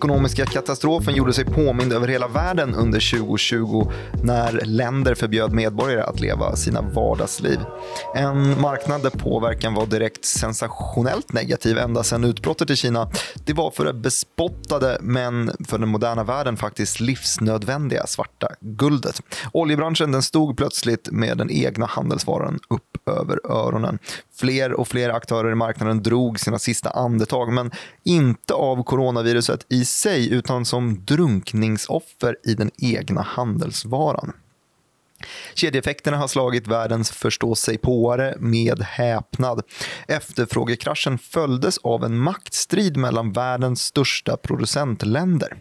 Den ekonomiska katastrofen gjorde sig påmind över hela världen under 2020 när länder förbjöd medborgare att leva sina vardagsliv. En marknad där påverkan var direkt sensationellt negativ ända sedan utbrottet i Kina. Det var för det bespottade, men för den moderna världen faktiskt livsnödvändiga svarta guldet. Oljebranschen den stod plötsligt med den egna handelsvaran upp över öronen. Fler och fler aktörer i marknaden drog sina sista andetag, men inte av coronaviruset i sig utan som drunkningsoffer i den egna handelsvaran. Kedjeeffekterna har slagit världens förståsigpåare med häpnad. Efterfrågekraschen följdes av en maktstrid mellan världens största producentländer.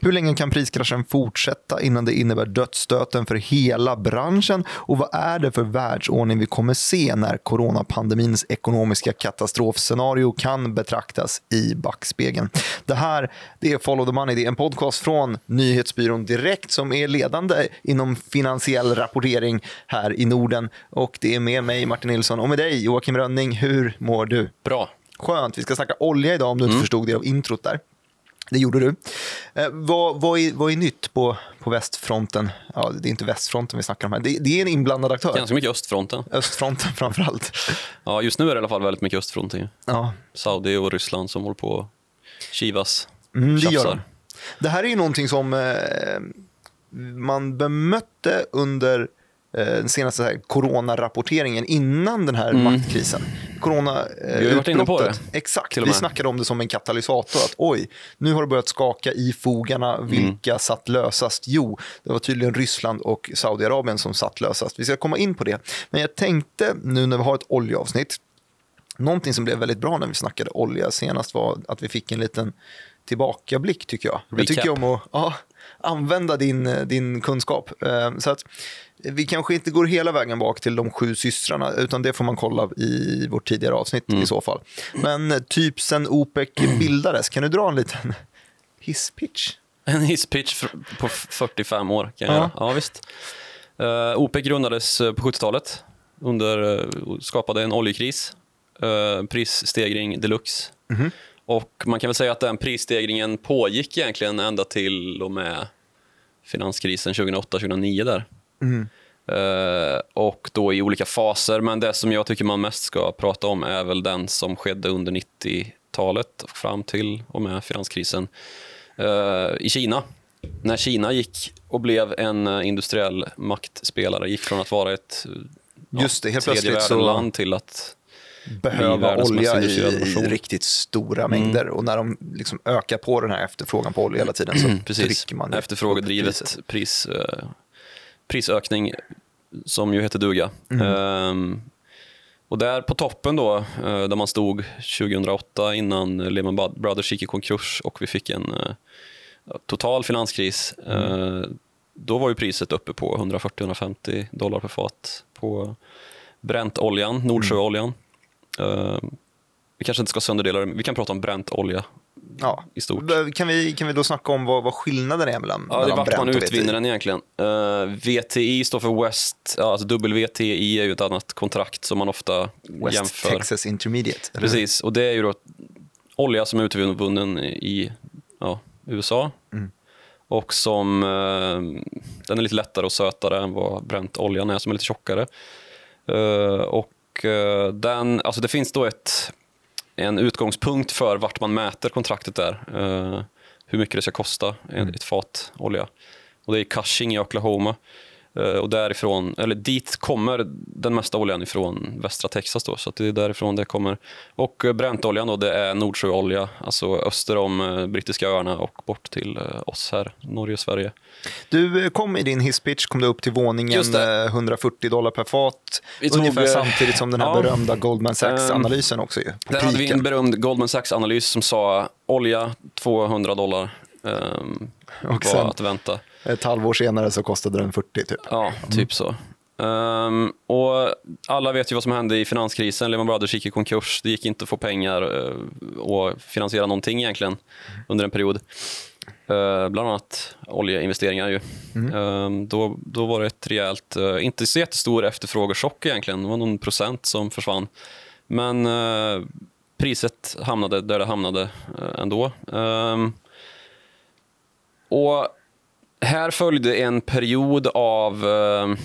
Hur länge kan priskraschen fortsätta innan det innebär dödsstöten för hela branschen? Och vad är det för världsordning vi kommer se när coronapandemins ekonomiska katastrofscenario kan betraktas i backspegeln? Det här det är Follow the Money, det är en podcast från nyhetsbyrån Direkt som är ledande inom finansiell rapportering här i Norden. Och det är med mig Martin Nilsson och med dig Joakim Rönning. Hur mår du? Bra. Skönt. Vi ska snacka olja idag om du inte Mm. förstod det av introt där. Det gjorde du. Eh, vad, vad, är, vad är nytt på, på västfronten? Ja, det är inte västfronten vi snackar om här. Det, det är en inblandad aktör. Ganska mycket östfronten. Östfronten framför allt. Ja, just nu är det i alla fall väldigt mycket östfronten. Ja, Saudi och Ryssland som håller på och kivas. mm, det gör de. Det här är ju någonting som eh, man bemötte under den senaste här, coronarapporteringen innan den här maktkrisen. Corona, eh, Mm. Vi har varit inne på det, Exakt, vi snackade om det som en katalysator. Att oj, nu har det börjat skaka i fogarna. Mm. Vilka satt lösast? Jo, det var tydligen Ryssland och Saudiarabien som satt lösast. Vi ska komma in på det. Men jag tänkte nu när vi har ett oljeavsnitt. Någonting som blev väldigt bra när vi snackade olja senast var att vi fick en liten tillbakablick tycker jag. Jag Recap. tycker om att ja, använda din, din kunskap. Eh, Så att vi kanske inte går hela vägen bak till de sju systrarna utan det får man kolla i vårt tidigare avsnitt Mm. i så fall. Men eh, typ sen OPEC bildades, kan du dra en liten hisspitch? En hisspitch på f- 45 år kan jag Ja. göra. Ja, visst. Uh, OPEC grundades eh, på 70-talet under, eh, skapade en oljekris. Uh, prisstegring deluxe. Mhm. Och man kan väl säga att den prisstegringen pågick egentligen ända till och med finanskrisen 2008-2009 där. Mm. Eh, och då i olika faser. Men det som jag tycker man mest ska prata om är väl den som skedde under 90-talet och fram till och med finanskrisen eh, i Kina. När Kina gick och blev en eh, industriell maktspelare, gick från att vara ett Just det, helt tredje plötsligt så- världen-land till att behöva olja i, riktigt stora mängder. Och när de liksom ökar på den här efterfrågan på olja hela tiden så Precis. trycker man Efterfrågedrivet pris, eh, prisökning som ju heter duga. Mm. Ehm, och där på toppen då, eh, där man stod 2008 innan Lehman Brothers gick i konkurs och vi fick en eh, total finanskris. Mm. då var ju priset uppe på 140-150 dollar per fat på Brentoljan, Nordsjöoljan. Ehm, vi kanske inte ska sönderdela det, men vi kan prata om Brentolja Ja. i stort. Kan vi, kan vi då snacka om vad, vad skillnaden är mellan, Ja, det är mellan vart man och utvinner VTI? den egentligen. Eh, VTI står för West, ja, alltså WTI är ju ett annat kontrakt som man ofta West jämför. Texas Intermediate. eller? Precis, och det är ju då olja som är utvunnen i ja, USA. Mm. Och som, eh, den är lite lättare och sötare än vad Brent-oljan är som är lite tjockare. Eh, och eh, den, alltså det finns då ett, en utgångspunkt för vart man mäter kontraktet där. Eh, hur mycket det ska kosta, Mm. ett fat olja. Och det är Cushing i Oklahoma. Eh, och därifrån, eller dit kommer den mesta oljan ifrån västra Texas. Då, så det är därifrån det kommer. Och eh, Brentoljan då, det är Nordsjöolja, alltså öster om eh, Brittiska öarna och bort till oss här, Norge och Sverige. Du kom i din hisspitch kom du upp till våningen Just det. eh, 140 dollar per fat. Vi tog, Ungefär samtidigt som den här ja. berömda Goldman Sachs-analysen också. Ju, Där hade vi en berömd Goldman Sachs-analys som sa olja 200 dollar ehm, Och var sen- att vänta. Ett halvår senare så kostade den 40 typ. Ja, typ så. Ehm, och alla vet ju vad som hände i finanskrisen. Lehman Brothers gick i konkurs. Det gick inte att få pengar uh, och finansiera någonting egentligen under en period. Eh, bland annat oljeinvesteringar. Ju. Ehm, då, då var det ett rejält, eh, inte så jättestor efterfrågechock egentligen. Det var någon procent som försvann. Men eh, priset hamnade där det hamnade eh, ändå. Ehm, och här följde en period av uh,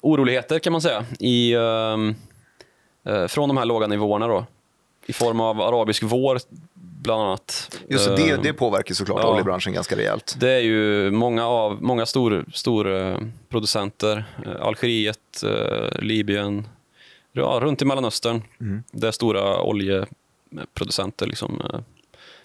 oroligheter kan man säga. I, uh, uh, från de här låga nivåerna då. I form av arabisk vår bland annat. Just det, det, det påverkar såklart ja, oljebranschen ganska rejält. Det är ju många, av, många stor, stor producenter, Algeriet, Libyen, ja, runt i Mellanöstern, mm. där stora oljeproducenter liksom,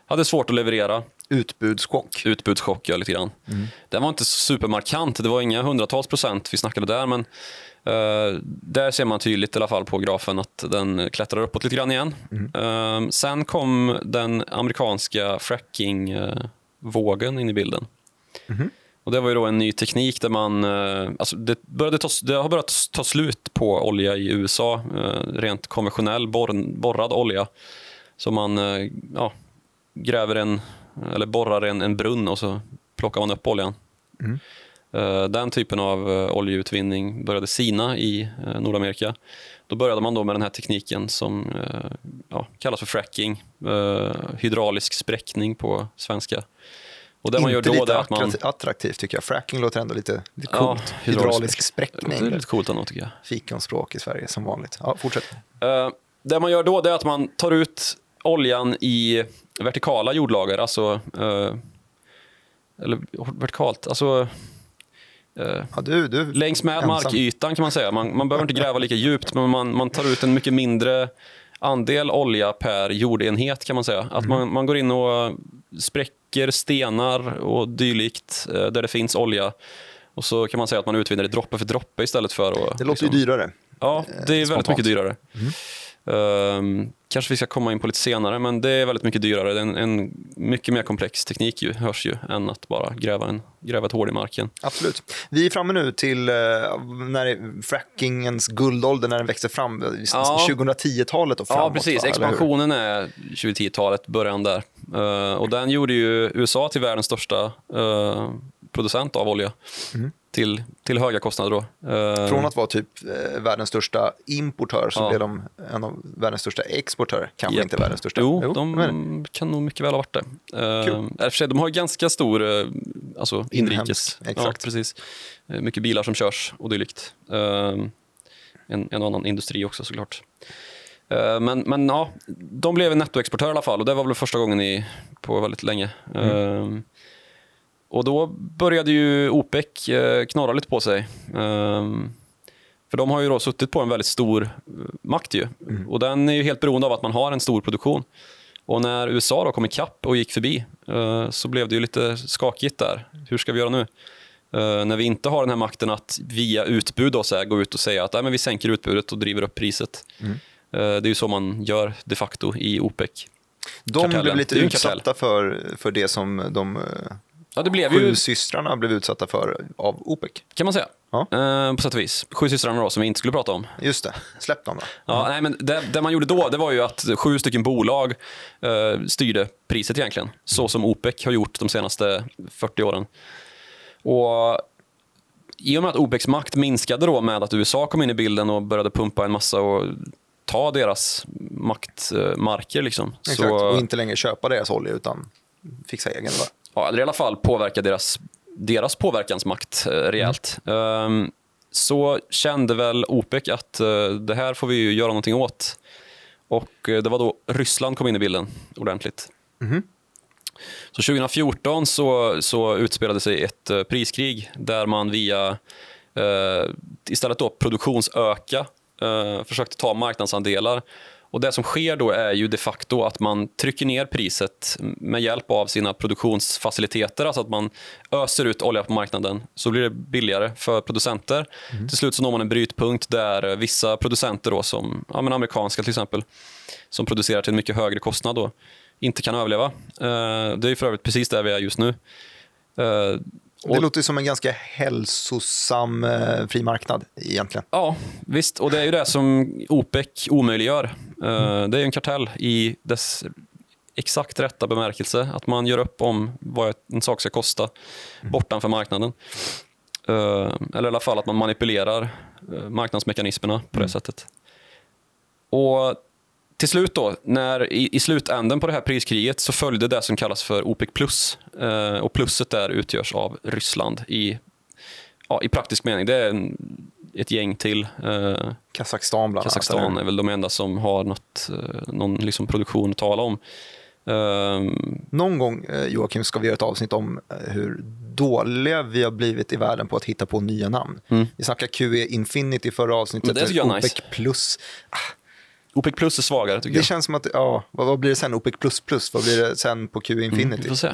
hade svårt att leverera. Utbudschock. Utbudschock, ja, lite grann. Mm. Den var inte supermarkant, det var inga hundratals procent vi snackade där, men uh, där ser man tydligt i alla fall på grafen att den klättrar uppåt lite grann igen. Mm. Uh, sen kom den amerikanska fracking-vågen in i bilden. Mm. Och Det var ju då en ny teknik där man... Uh, alltså det, började ta, det har börjat ta slut på olja i USA, rent konventionell borr, borrad olja. Så man ja, gräver en, eller borrar en, en brunn och så plockar man upp oljan. Mm. Eh, den typen av eh, oljeutvinning började sina i eh, Nordamerika. Då började man då med den här tekniken som ja, kallas för fracking, hydraulisk spräckning på svenska. Och det man gör då lite att man... attraktivt tycker jag. Fracking låter ändå lite, lite coolt. Ja, hydraulisk spräckning. Det är lite coolt ändå tycker jag. Fikonspråk i Sverige som vanligt. Ja, fortsätt. det man gör då är att man tar ut oljan i vertikala jordlager, alltså... Eh, eller vertikalt, alltså... Eh, ja, du, du, längs med ensam. markytan kan man säga. Man, man behöver inte gräva lika djupt, men man, man tar ut en mycket mindre andel olja per jordenhet kan man säga. Att mm. man, man går in och spräcker stenar och dylikt eh, där det finns olja. Och så kan man säga att man utvinner det droppe för droppe istället för att... Det låter liksom, ju dyrare. Ja, det är väldigt Spontant. mycket dyrare. Mm. Um, kanske vi ska komma in på lite senare, men det är väldigt mycket dyrare. Det är en, en mycket mer komplex teknik ju, hörs ju, än att bara gräva, en, gräva ett hål i marken. Absolut. Vi är framme nu till uh, när frackingens guldålder, när den växte fram, ja. 2010-talet och framåt. Ja, precis. Va? Expansionen är 2010-talet, början där. Uh, och den gjorde ju USA till världens största uh, producent av olja. Mm till, till höga kostnader. Då. Eh, Från att vara typ eh, världens största importör så ja. blev de en av världens största exportörer. Kanske yep. inte världens största. Jo, jo de men... kan nog mycket väl ha varit det. Eh, för de har ganska stor eh, alltså, inrikes. Exakt. Ja, precis. Eh, mycket bilar som körs och dylikt. Eh, en, en annan industri också såklart. Eh, men, men ja, de blev en nettoexportör i alla fall och det var väl första gången i, på väldigt länge. Mm. Och då började ju OPEC eh, knorra lite på sig. Ehm, för de har ju då suttit på en väldigt stor eh, makt ju. Mm. Och den är ju helt beroende av att man har en stor produktion. Och när USA då kom ikapp och gick förbi eh, så blev det ju lite skakigt där. Hur ska vi göra nu? när vi inte har den här makten att via utbud då, så här, gå ut och säga att Nej, men vi sänker utbudet och driver upp priset. Mm. det är ju så man gör de facto i OPEC. De blev lite utsatta för, för det som de Ja, det blev Sju ju... systrarna blev utsatta för av OPEC. Kan man säga. Ja. Eh, på sätt och vis. Sju systrarna då, som vi inte skulle prata om. Just det. Släpp dem då. Ja, nej, men det, det, man gjorde då det var ju att sju stycken bolag eh, styrde priset egentligen. Så som OPEC har gjort de senaste 40 åren. Och i och med att OPECs makt minskade då med att USA kom in i bilden och började pumpa en massa och ta deras maktmarker. Liksom. Exakt, så... och inte längre köpa deras olja utan fixa egen. Bara ja, eller i alla fall påverka deras, deras påverkansmakt eh, rejält. Mm. Um, så kände väl OPEC att uh, det här får vi ju göra någonting åt. Och uh, det var då Ryssland kom in i bilden ordentligt. Mm. Så 2014 så, så utspelade sig ett uh, priskrig där man via istället då produktionsöka försökte ta marknadsandelar och Det som sker då är ju de facto att man trycker ner priset med hjälp av sina produktionsfaciliteter. Alltså att man öser ut olja på marknaden så blir det billigare för producenter. Mm. Till slut så når man en brytpunkt där vissa producenter, då, som ja, men amerikanska till exempel, som producerar till en mycket högre kostnad, då, inte kan överleva. Eh, det är för övrigt precis där vi är just nu. Eh, det och, låter som en ganska hälsosam eh, fri marknad egentligen. Ja, visst. Och det är ju det som OPEC omöjliggör. Mm. det är en kartell i dess exakt rätta bemärkelse. Att man gör upp om vad en sak ska kosta mm. bortanför marknaden. Uh, eller i alla fall att man manipulerar uh, marknadsmekanismerna på det mm. sättet. Och till slut då, när, i, i slutänden på det här priskriget så följde det som kallas för OPEC plus. Eh, och plusset där utgörs av Ryssland i, ja, i praktisk mening. Det är en, ett gäng till. Eh, Kazakstan bland Kazakstan annat. är väl de enda som har något, eh, någon liksom produktion att tala om. Ehm, Någon gång, eh, Joakim, ska vi göra ett avsnitt om eh, hur dåliga vi har blivit i världen på att hitta på nya namn. Vi snackade QE Infinity i förra avsnittet. Det OPEC nice. plus. OPEC plus är svagare tycker Det jag. känns som att, ja, vad, vad blir det sen? OPEC plus plus? Vad blir det sen på QE Infinity? Mm, vi får se.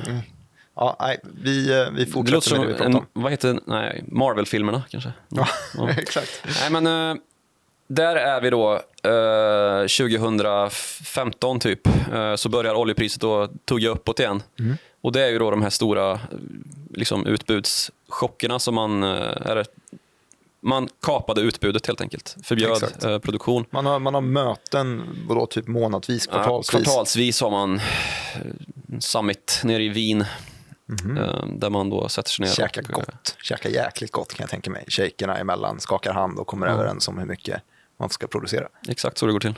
Ja, nej, vi, eh, vi Det fortsätter låter som med det vi pratar en, om. vad heter nej, Marvel-filmerna kanske? Ja, Ja. exakt. Nej, men eh, där är vi då eh, 2015 typ. Eh, så börjar oljepriset då tugga uppåt igen. Mm. Och det är ju då de här stora eh, liksom, utbudschockerna som man... Eh, är det, man kapade utbudet helt enkelt. Förbjöd eh, produktion. Man har, man har möten, vadå, typ månadsvis, kvartalsvis. Ja, kvartalsvis har man eh, summit nere i Wien. eh, Där man då sätter sig ner Käka och, eh, gott. Käka jäkligt gott kan jag tänka mig. Shejkerna emellan skakar hand och kommer överens om hur mycket man ska producera. Exakt så det går till.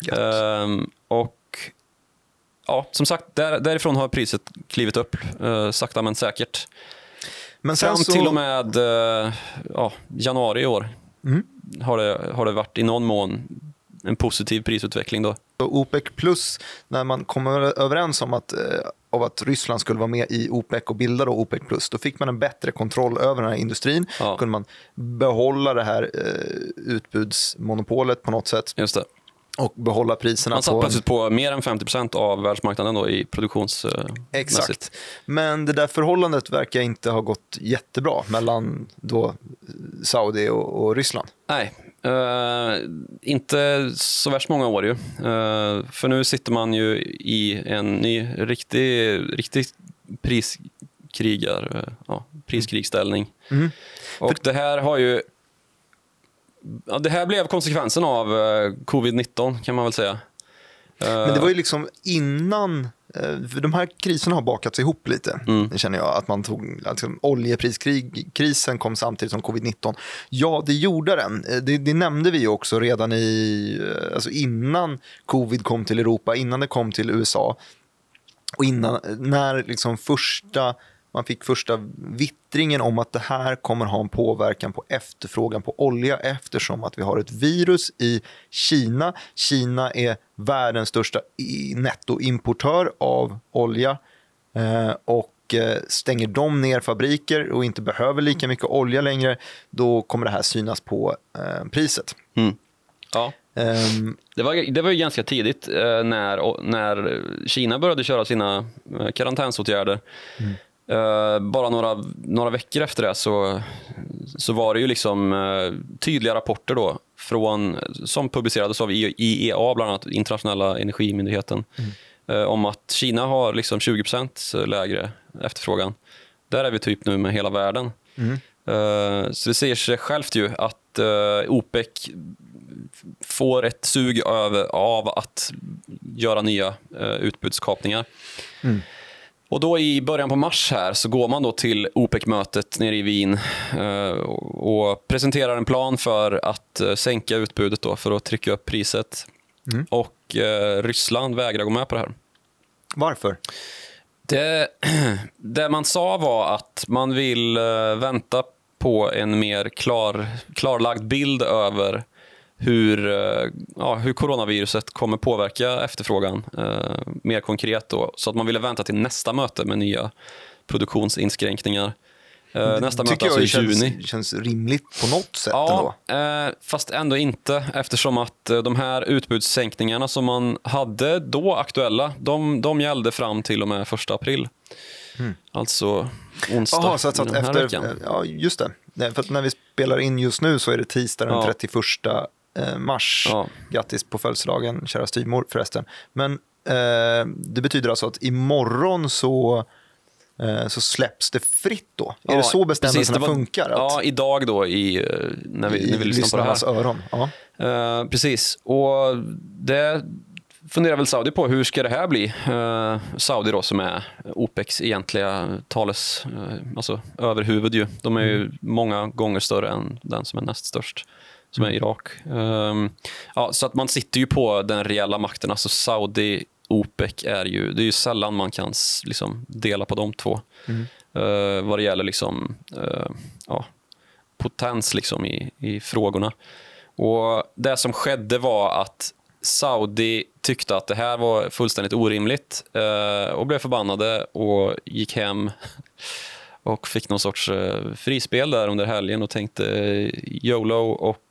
Gött. Ehm, och ja, som sagt, där, därifrån har priset klivit upp uh, sakta men säkert. Men Fram så, till och med eh, ja, januari i år Mm. har, det, har det varit i någon mån en positiv prisutveckling. Då. OPEC plus, när man kom överens om att, eh, av att Ryssland skulle vara med i OPEC och bilda då OPEC plus, då fick man en bättre kontroll över den här industrin. Ja. Då kunde man behålla det här eh, utbudsmonopolet på något sätt Just det. Och behålla priserna Man satt på... plötsligt på mer än 50% av världsmarknaden då i produktions... mässigt. Exakt. Men det där förhållandet verkar inte ha gått jättebra mellan då Saudi och, och Ryssland. Nej, eh, inte så värst många år ju. Eh, för nu sitter man ju i en ny riktig, riktig priskrigar, eh, ja, priskrigställning. Mm. Och det här har ju... Ja, det här blev konsekvensen av eh, covid-19 kan man väl säga. Eh, Men det var ju liksom innan, eh, de här kriserna har bakats ihop lite, Mm. det känner jag. Att man tog, alltså, oljepriskrisen kom samtidigt som covid-19. Ja, det gjorde den. Eh, Det, det nämnde vi också redan i, eh, alltså innan covid kom till Europa, innan det kom till USA. Och innan, när liksom första, man fick första vittringen om att det här kommer ha en påverkan på efterfrågan på olja eftersom att vi har ett virus i Kina. Kina är världens största nettoimportör av olja. Eh, och eh, stänger de ner fabriker och inte behöver lika mycket olja längre, då kommer det här synas på eh, priset. Mm. Ja. Ehm, Det var, det var ju ganska tidigt eh, när, när Kina började köra sina eh, karantänsåtgärder. Eh, bara några, några veckor efter det så, så var det ju liksom eh, tydliga rapporter då från, som publicerades av I- IEA, bland annat Internationella energimyndigheten, eh, om att Kina har liksom 20% lägre efterfrågan. Där är vi typ nu med hela världen. Eh, så det säger sig självt ju att OPEC får ett sug över, av att göra nya utbudskapningar. Och då i början på mars här så går man då till OPEC-mötet nere i Wien eh, och, presenterar en plan för att eh, sänka utbudet då för att trycka upp priset. Och eh, Ryssland vägrar gå med på det här. varför? Det, det man sa var att man vill vänta på en mer klar, klarlagd bild över hur, eh, ja, hur coronaviruset kommer påverka efterfrågan eh, mer konkret. Då. Så att man ville vänta till nästa möte med nya produktionsinskränkningar. Eh, nästa möte tycker alltså i jag juni. känns, känns rimligt på något sätt ändå. Ja, eh, fast ändå inte eftersom att eh, de här utbudssänkningarna som man hade då aktuella, de, de gällde fram till och med första april. Alltså onsdag Jaha, så att, så att den här efter, veckan. ja just det. Nej, för när vi spelar in just nu så är det tisdag den Ja. 31 eh, mars. Ja. Grattis på födelsedagen, kära styvmor förresten. Men eh, det betyder alltså att imorgon så, eh, så släpps det fritt då? är Ja, det så precis, bestämmelserna det var- funkar? Att, Ja, idag då i, eh, när, vi, I när vi lyssnar på det här. öron? Ja. Eh, precis, och det funderar väl Saudi på. Hur ska det här bli? Eh, Saudi då som är OPECs egentliga tales, eh, alltså överhuvud ju. De är ju många gånger större än den som är näst störst. Som är Irak. Um, ja, så att man sitter ju på den reella makten. Alltså Saudi, OPEC är ju, det är ju sällan man kan liksom, dela på de två. Mm. Uh, vad det gäller liksom, uh, ja, potens liksom, i, i frågorna. Och Det som skedde var att Saudi tyckte att det här var fullständigt orimligt uh, och blev förbannade och gick hem och fick någon sorts uh, frispel där under helgen och tänkte uh, YOLO och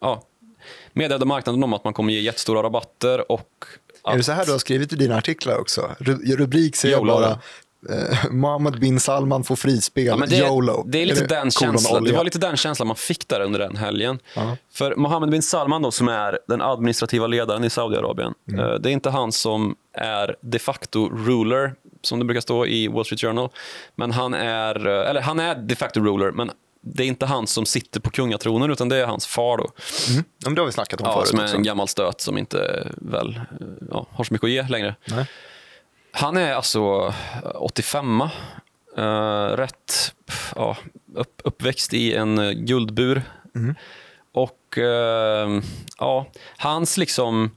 ja, meddelade marknaden om att man kommer ge jättestora rabatter. Och att... Är det så här du har skrivit i dina artiklar också? Rubrik säger YOLO, bara eh, Mohammed bin Salman får frispel, ja, det, YOLO. Det, är lite det den känslan, det var lite den känslan man fick där under den helgen. Uh-huh. För Mohammed bin Salman då, som är den administrativa ledaren i Saudiarabien, mm. eh, det är inte han som är de facto ruler, som det brukar stå i Wall Street Journal. Men han är, eh, eller han är de facto ruler, men det är inte han som sitter på kungatronen, utan det är hans far. Då. Mm. Ja, det har vi snackat om ja, förut. Som är också. en gammal stöt som inte väl, eh, ja, har så mycket att ge längre. Nej. Han är alltså 85 uh, eh, rätt uh, upp, uppväxt i en uh, guldbur. Mm. Och uh, ja, hans liksom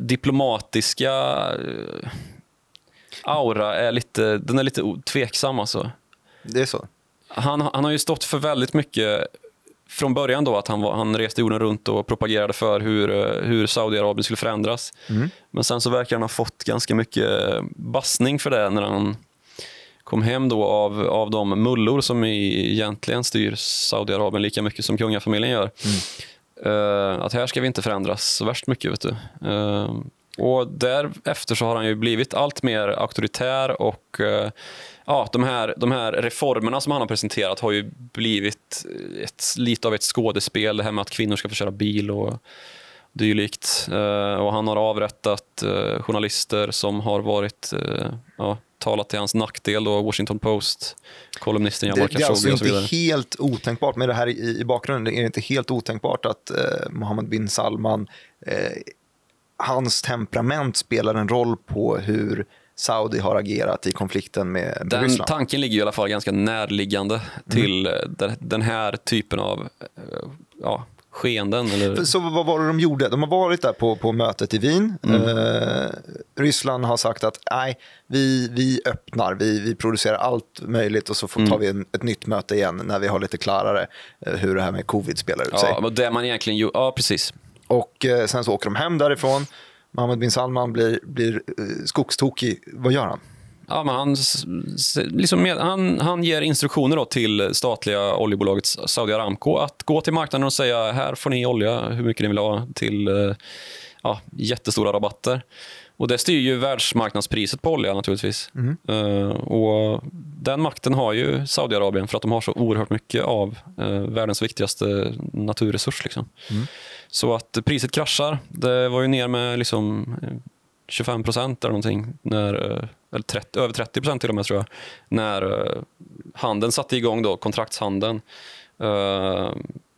diplomatiska aura är lite, den är lite tveksam. Alltså. Det är så? Han, han har ju stått för väldigt mycket från början då att han, var, han reste jorden runt och propagerade för hur, hur Saudiarabien skulle förändras. Mm. Men sen så verkar han ha fått ganska mycket bassning för det när han kom hem då av, av de mullor som egentligen styr Saudiarabien lika mycket som kungafamiljen gör. Mm. Uh, att här ska vi inte förändras så värst mycket. Vet du. Uh, och därefter så har han ju blivit allt mer auktoritär och uh, ja, de, här, de här reformerna som han har presenterat har ju blivit ett, lite av ett skådespel. Det här med att kvinnor ska få köra bil och dylikt. Uh, och han har avrättat uh, journalister som har varit, uh, ja, talat till hans nackdel. Då, Washington Post, kolumnisten Jamal Khashoggi Det, det är alltså inte helt otänkbart, med det här i, i bakgrunden, det är inte helt otänkbart att uh, Mohammed bin Salman, hans temperament spelar en roll på hur Saudi har agerat i konflikten med, den Ryssland. Tanken ligger i alla fall ganska närliggande till mm. den här typen av ja, skeenden. Eller... Så vad var det de gjorde? De har varit där på, på mötet i Wien. Mm. Eh, Ryssland har sagt att nej, vi, vi öppnar, vi, vi producerar allt möjligt och så får, mm. tar vi en, ett nytt möte igen när vi har lite klarare eh, hur det här med covid spelar ut sig. Ja, det man egentligen ja precis. Och eh, sen så åker de hem därifrån. Mohammed bin Salman blir, blir eh, skogstokig. Vad gör han? Ja, men han, liksom med, han, han ger instruktioner till statliga oljebolaget Saudi Aramco att gå till marknaden och säga här får ni olja hur mycket ni vill ha till eh, ja, jättestora rabatter. Och Det styr ju världsmarknadspriset på olja naturligtvis. Mm. Uh, och Den makten har ju Saudiarabien för att de har så oerhört mycket av uh, världens viktigaste naturresurs. Liksom. Mm. Så att priset kraschar. Det var ju ner med liksom 25 procent eller någonting. När, eller 30, över 30 procent till och med tror jag. När handeln satte igång, då, kontraktshandeln,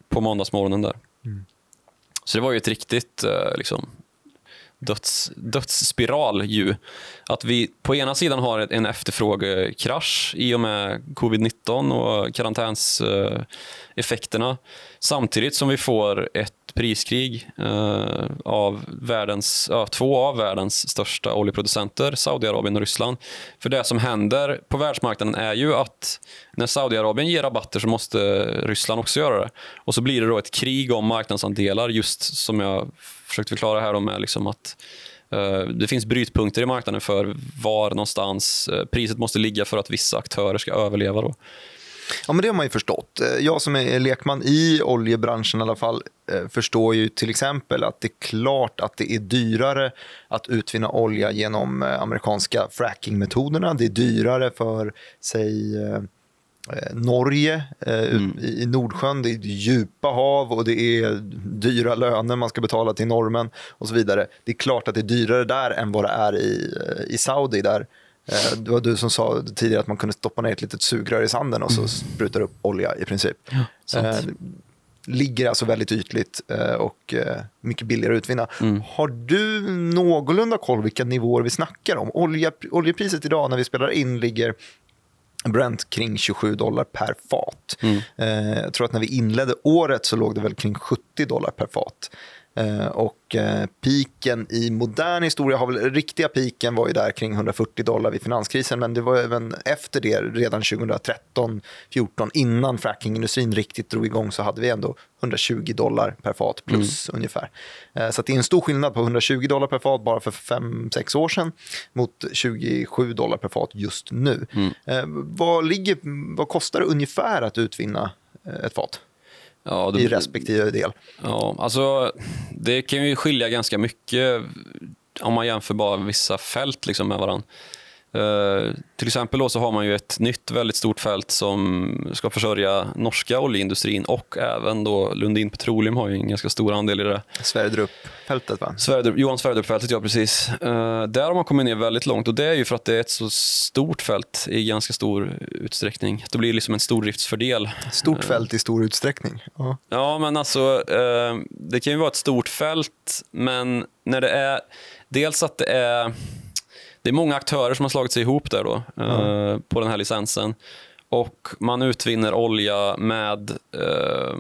på måndagsmorgonen där. Mm. Så det var ju ett riktigt liksom, döds, dödsspiral. Ju. Att vi på ena sidan har en efterfrågekrasch i och med covid-19 och karantänseffekterna samtidigt som vi får ett priskrig eh, av världens, två av världens största oljeproducenter, Saudiarabien och Ryssland. För det som händer på världsmarknaden är ju att när Saudiarabien ger rabatter så måste Ryssland också göra det. Och så blir det då ett krig om marknadsandelar, just som jag försökte förklara här, med liksom att eh, det finns brytpunkter i marknaden för var någonstans eh, priset måste ligga för att vissa aktörer ska överleva. Då. Ja, men det har man ju förstått. Eh, jag som är lekman i oljebranschen i alla fall eh, förstår ju till exempel att det är klart att det är dyrare att utvinna olja genom eh, amerikanska frackingmetoderna. Det är dyrare för, säg, Norge mm. i Nordsjön. Det är djupa hav och det är dyra löner man ska betala till normen och så vidare. Det är klart att det är dyrare där än vad det är i, i Saudi där det var du som sa tidigare att man kunde stoppa ner ett litet sugrör i sanden och så mm. sprutar upp olja i princip. Ja, eh, ligger alltså väldigt ytligt eh, och mycket billigare att utvinna. Mm. Har du någorlunda koll vilka nivåer vi snackar om? Olja, oljepriset idag när vi spelar in ligger Brent kring 27 dollar per fat. Eh, jag tror att när vi inledde året så låg det väl kring 70 dollar per fat. Eh, och eh, piken i modern historia, har väl, riktiga piken var ju där kring 140 dollar vid finanskrisen, men det var även efter det, redan 2013 14 innan frackingindustrin riktigt drog igång, så hade vi ändå 120 dollar per fat plus ungefär. Eh, så det är en stor skillnad på 120 dollar per fat bara för 5-6 år sedan mot 27 dollar per fat just nu. Eh, vad, ligger, vad kostar det ungefär att utvinna ett fat Ja, i det, respektive del? ja, alltså, det kan ju skilja ganska mycket om man jämför bara vissa fält liksom med varandra. Eh, till exempel då så har man ju ett nytt väldigt stort fält som ska försörja norska oljeindustrin och även då Lundin Petroleum har ju en ganska stor andel i det. Sverdrup-fältet va? Sverdrup, Johan Sverdrup-fältet, ja precis. Eh, där har man kommit ner väldigt långt och det är ju för att det är ett så stort fält i ganska stor utsträckning. Det blir liksom en stordriftsfördel. Stort fält i stor utsträckning. Ja. Ja, men alltså, eh, det kan ju vara ett stort fält, men när det är... Dels att det är... Det är många aktörer som har slagit sig ihop där då, eh, på den här licensen. Och man utvinner olja med, eh,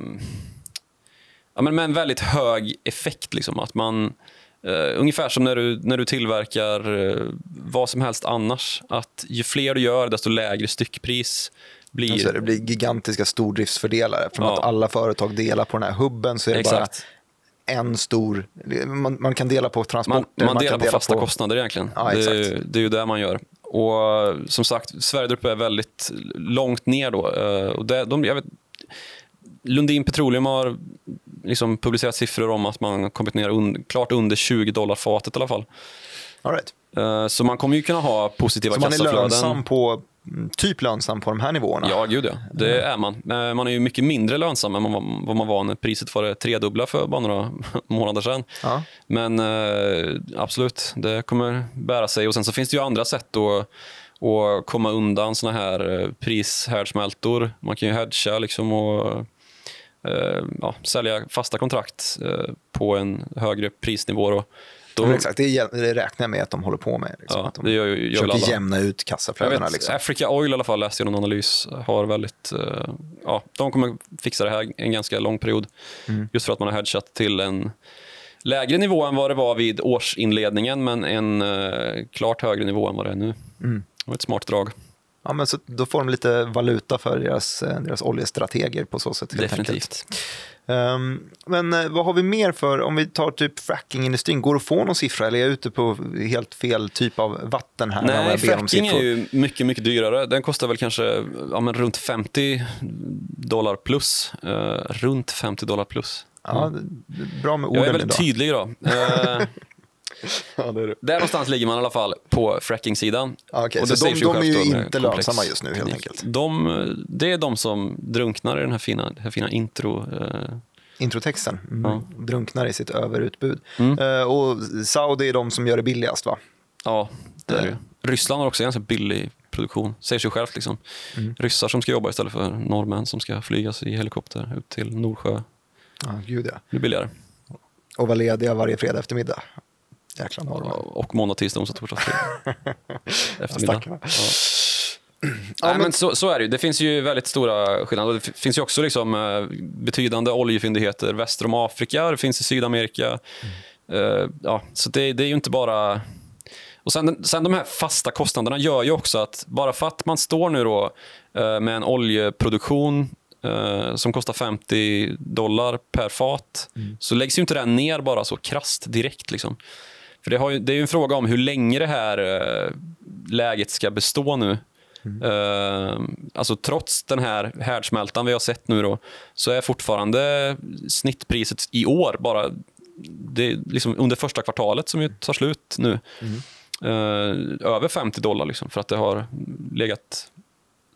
ja, men med en väldigt hög effekt. Liksom. Att man, eh, ungefär som när du, när du tillverkar eh, vad som helst annars. Att ju fler du gör, desto lägre styckpris blir. Alltså det blir gigantiska stordriftsfördelar. Eftersom Ja. att alla företag delar på den här hubben så är det Exakt. bara en stor... Man, man kan dela på Man, transporter. man delar på dela fasta kostnader egentligen. Ja, det, det är ju det man gör. Och som sagt, Sverdrup är väldigt långt ner då. Eh, Och det, de, jag vet, Lundin Petroleum har liksom publicerat siffror om att man har kommit ner un, klart under 20 dollar fatet i alla fall. All right. Eh, Så man kommer ju kunna ha positiva Så man är kassaflöden. lönsam på, typ lönsam på de här nivåerna? Ja, gud ja. Det är man. Man är ju mycket mindre lönsam än vad man- var när priset var det tredubbla för bara några månader sedan. Ja. Men eh, absolut, det kommer bära sig. Och Sen så finns det ju andra sätt att, att komma undan såna här eh, prishärdsmältor. Man kan ju hedga liksom och eh, ja, sälja fasta kontrakt på en högre prisnivå. Då. Då, Men exakt, det, det räknar jag med att de håller på med. Liksom, Ja, att de det gör ju- försöker alla. jämna ut kassaflödena. vet, Liksom. Africa Oil i alla fall läste jag någon analys, har väldigt, eh, ja, de kommer fixa det här en ganska lång period. Mm. Just för att man har hedgat till en lägre nivå än vad det var vid årsinledningen, men en eh, klart högre nivå än vad det är nu. Mm. Det var ett smart drag. Ja, men så då får de lite valuta för deras, eh, deras oljestrateger på så sätt. Helt Enkelt. Ehm, men eh, vad har vi mer för, om vi tar typ frackingindustrin, går det att få någon siffra eller är jag ute på helt fel typ av vatten här? Nej, fracking är ju mycket, mycket dyrare. Den kostar väl kanske ja, men runt 50 dollar plus. Eh, runt 50 dollar plus. Ja, det är bra med Jag är orden väldigt idag. tydlig idag. Eh, Ja, det är det. Där någonstans ligger man i alla fall på fracking-sidan. Och det säger de- de är ju inte lönsamma just nu, helt enkelt. De, det är de som drunknar i den här fina, det här fina intro. eh, Introtexten mm. Ja. drunknar i sitt överutbud. Mm. Eh, och Saudi är de som gör det billigast va? Ja, det är det ju. Ryssland har också ganska billig produktion, säger sig självt. Liksom. Mm. Ryssar som ska jobba istället för norrmän som ska flygas i helikopter ut till Nordsjö. Ja, gud ja. Det blir billigare. Och vara lediga varje fredag eftermiddag. Jäkla norrmän. Och måndag, tisdag, onsdag, torsdag, fredag. Eftermiddag. Ja. Nej, men- men så, så är det ju. Det finns ju väldigt stora skillnader. Det finns ju också liksom, eh, betydande oljefyndigheter väster om Afrika, det finns i Sydamerika. Eh, ja, så det, det är ju inte bara... Och sen, sen de här fasta kostnaderna gör ju också att bara för att man står nu då eh, med en oljeproduktion som kostar 50 dollar per fat så läggs ju inte den ner bara så krasst direkt. Liksom. För det, har ju, det är ju en fråga om hur länge det här eh, läget ska bestå nu. Eh, alltså trots den här härdsmältan vi har sett nu då, så är fortfarande snittpriset i år bara det liksom under första kvartalet som ju tar slut nu. eh, över 50 dollar liksom, för att det har legat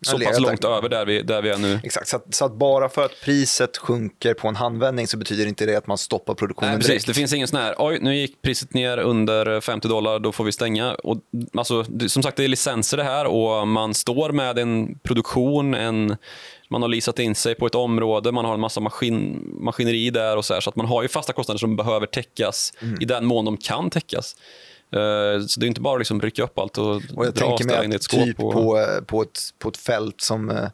så pass där. långt över där vi, där vi är nu. Exakt, så att, så att bara för att priset sjunker på en handvändning så betyder inte det att man stoppar produktionen Nej, precis. direkt. Det finns ingen sån här, oj, nu gick priset ner under 50 dollar, då får vi stänga. Och, alltså, det, som sagt, det är licenser det här och man står med en produktion, en, man har leasat in sig på ett område, man har en massa maskin, maskineri där och så här, så att man har ju fasta kostnader som behöver täckas i den mån de kan täckas. Eh, så det är inte bara att liksom rycka upp allt och, Och jag dra tänker ställa in i ett skåp. typ och, på, på, ett, på ett fält som eh,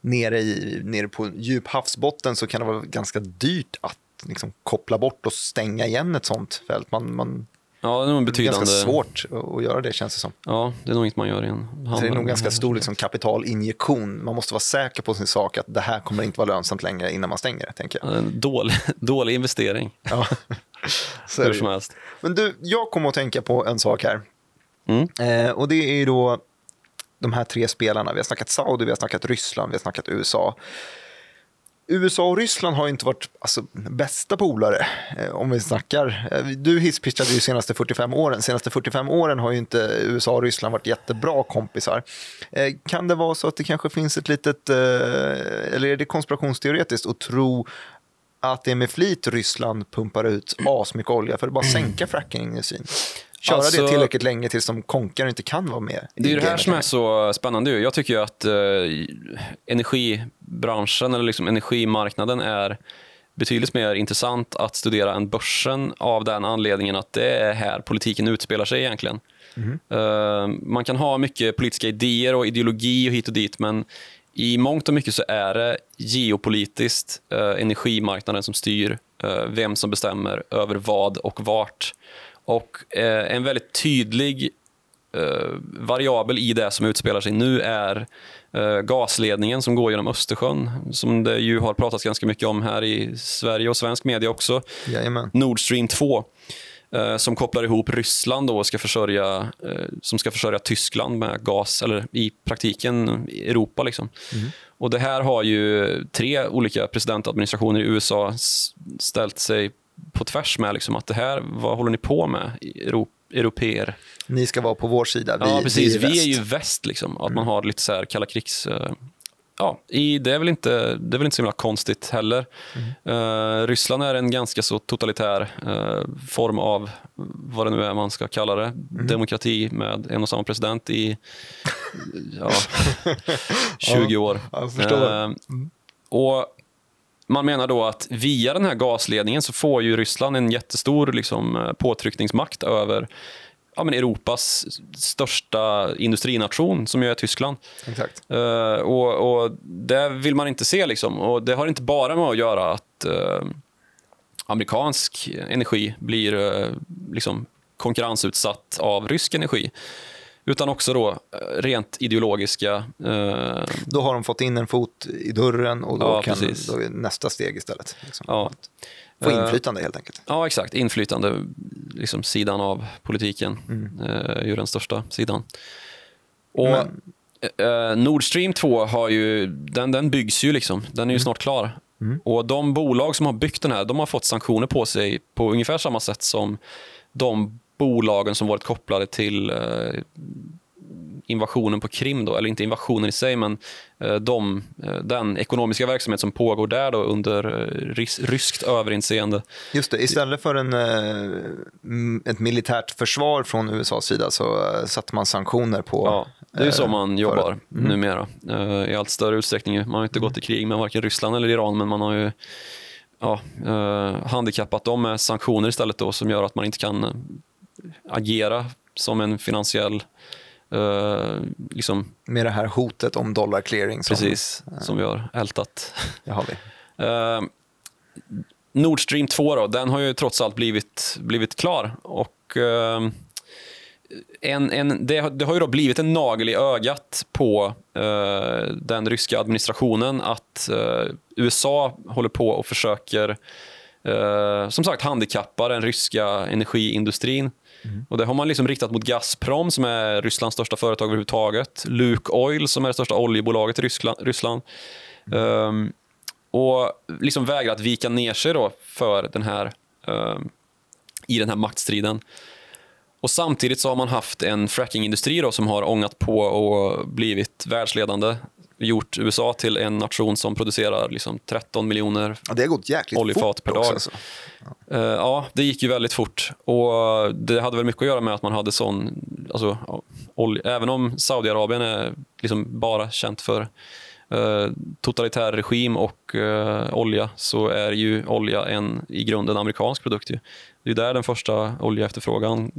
nere, i, nere på djup havsbotten så kan det vara ganska dyrt att liksom, koppla bort och stänga igen ett sånt fält. Man, man, ja, det är nog en det är betydande... ganska svårt att- göra det känns det som. Ja, det är nog inget man gör i en Så det är handel. nog ganska stor liksom, kapitalinjektion. Man måste vara säker på sin sak att det här kommer inte vara lönsamt längre innan man stänger det, tänker jag. En dålig, dålig investering, Ja. Så hur som helst. Men du, jag kommer att tänka på en sak här. Mm. Eh, och det är då de här tre spelarna. Vi har snackat Saudi, vi har snackat Ryssland, vi har snackat USA. USA och Ryssland har ju inte varit alltså, bästa polare eh, om vi snackar. Eh, du hisspitchade ju senaste 45 åren. Senaste 45 åren har ju inte USA och Ryssland varit jättebra kompisar. Eh, kan det vara så att det kanske finns ett litet, eller är det konspirationsteoretiskt att tro att det är med flit Ryssland pumpar ut asmycket olja för att bara sänka fracking i syn? Köra Alltså- det tillräckligt länge tills de konkar och inte kan vara med. Det är det här som är så spännande. Jag tycker att eh, energibranschen eller liksom energimarknaden är betydligt mer intressant att studera än börsen av den anledningen att det är här politiken utspelar sig egentligen. Eh, man kan ha mycket politiska idéer och ideologi och hit och dit men i mångt och mycket så är det geopolitiskt eh, energimarknaden som styr eh, vem som bestämmer över vad och vart. Och eh, en väldigt tydlig eh, variabel i det som utspelar sig nu är eh, gasledningen som går genom Östersjön, som det ju har pratats ganska mycket om här i Sverige och svensk media också. Jajamän. Nord Stream 2 eh, som kopplar ihop Ryssland då och ska försörja, eh, som ska försörja Tyskland med gas, eller i praktiken Europa. Liksom. Och Det här har ju tre olika presidentadministrationer i USA ställt sig på tvärs med. Liksom, att det här, vad håller ni på med, Euro- europeer? Ni ska vara på vår sida. Vi, ja, precis. Vi är, väst. ju väst. Liksom. Att man har lite så här kalla krigs... eh, Ja, i, det, är väl inte, det är väl inte så himla konstigt heller. Eh, Ryssland är en ganska så totalitär eh, form av vad det nu är man ska kalla det. Demokrati med en och samma president i ja, 20 år. Eh, och man menar då att via den här gasledningen så får ju Ryssland en jättestor liksom, eh, påtryckningsmakt över ja, men Europas största industrination, som ju är Tyskland. Exakt. Eh, och, och Det vill man inte se. Liksom. Och Det har inte bara med att göra att eh, amerikansk energi blir eh, liksom konkurrensutsatt av rysk energi. Utan också då eh, rent ideologiska... Eh, Då har de fått in en fot i dörren och då Ja, kan precis. då är nästa steg istället. Liksom. ja, Få Eh, inflytande helt enkelt. Ja, exakt. Inflytande, liksom sidan av politiken, eh, är ju den största sidan. Och Men- eh, Nord Stream 2 har ju, den, den byggs ju, liksom. den är ju snart klar. Och De bolag som har byggt den här de har fått sanktioner på sig på ungefär samma sätt som de bolagen som varit kopplade till eh, invasionen på Krim, då, eller inte invasionen i sig, men eh, de, eh, den ekonomiska verksamhet som pågår där då under rys, ryskt överinseende. Just det, istället för en, ett militärt försvar från USAs sida så satte man sanktioner på... Ja, det är så man jobbar numera eh, i allt större utsträckning. Man har inte gått i krig med varken Ryssland eller Iran, men man har ju ja, handikappat dem med sanktioner istället då, som gör att man inte kan agera som en finansiell eh, liksom, Med det här hotet om dollar clearing. Som, precis, som vi har ältat. Det har vi. Eh, Nord Stream 2 då, den har ju trots allt blivit, blivit klar. Och, eh, en, en, det, har- det har ju då blivit en nagel i ögat på eh, den ryska administrationen att eh, USA håller på och försöker som sagt handikappa den ryska energiindustrin. Och Det har man liksom riktat mot Gazprom som är Rysslands största företag överhuvudtaget. Luke Oil som är det största oljebolaget i Ryssland. Ryssland. Ehm, och liksom vägrat vika ner sig då för den här, ehm, i den här maktstriden. Och Samtidigt så har man haft en frackingindustri då som har ångat på och blivit världsledande. Gjort USA till en nation som producerar liksom 13 miljoner Ja, det har gått jäkligt Oljefat per dag. Alltså. Eh, ja, det gick ju väldigt fort. Och Det hade väl mycket att göra med att man hade sån... Alltså, ja, olja, även om Saudiarabien är liksom bara känt för eh, totalitär regim och eh, olja så är ju olja en i grunden amerikansk produkt. Ju. Det är där den första oljeefterfrågan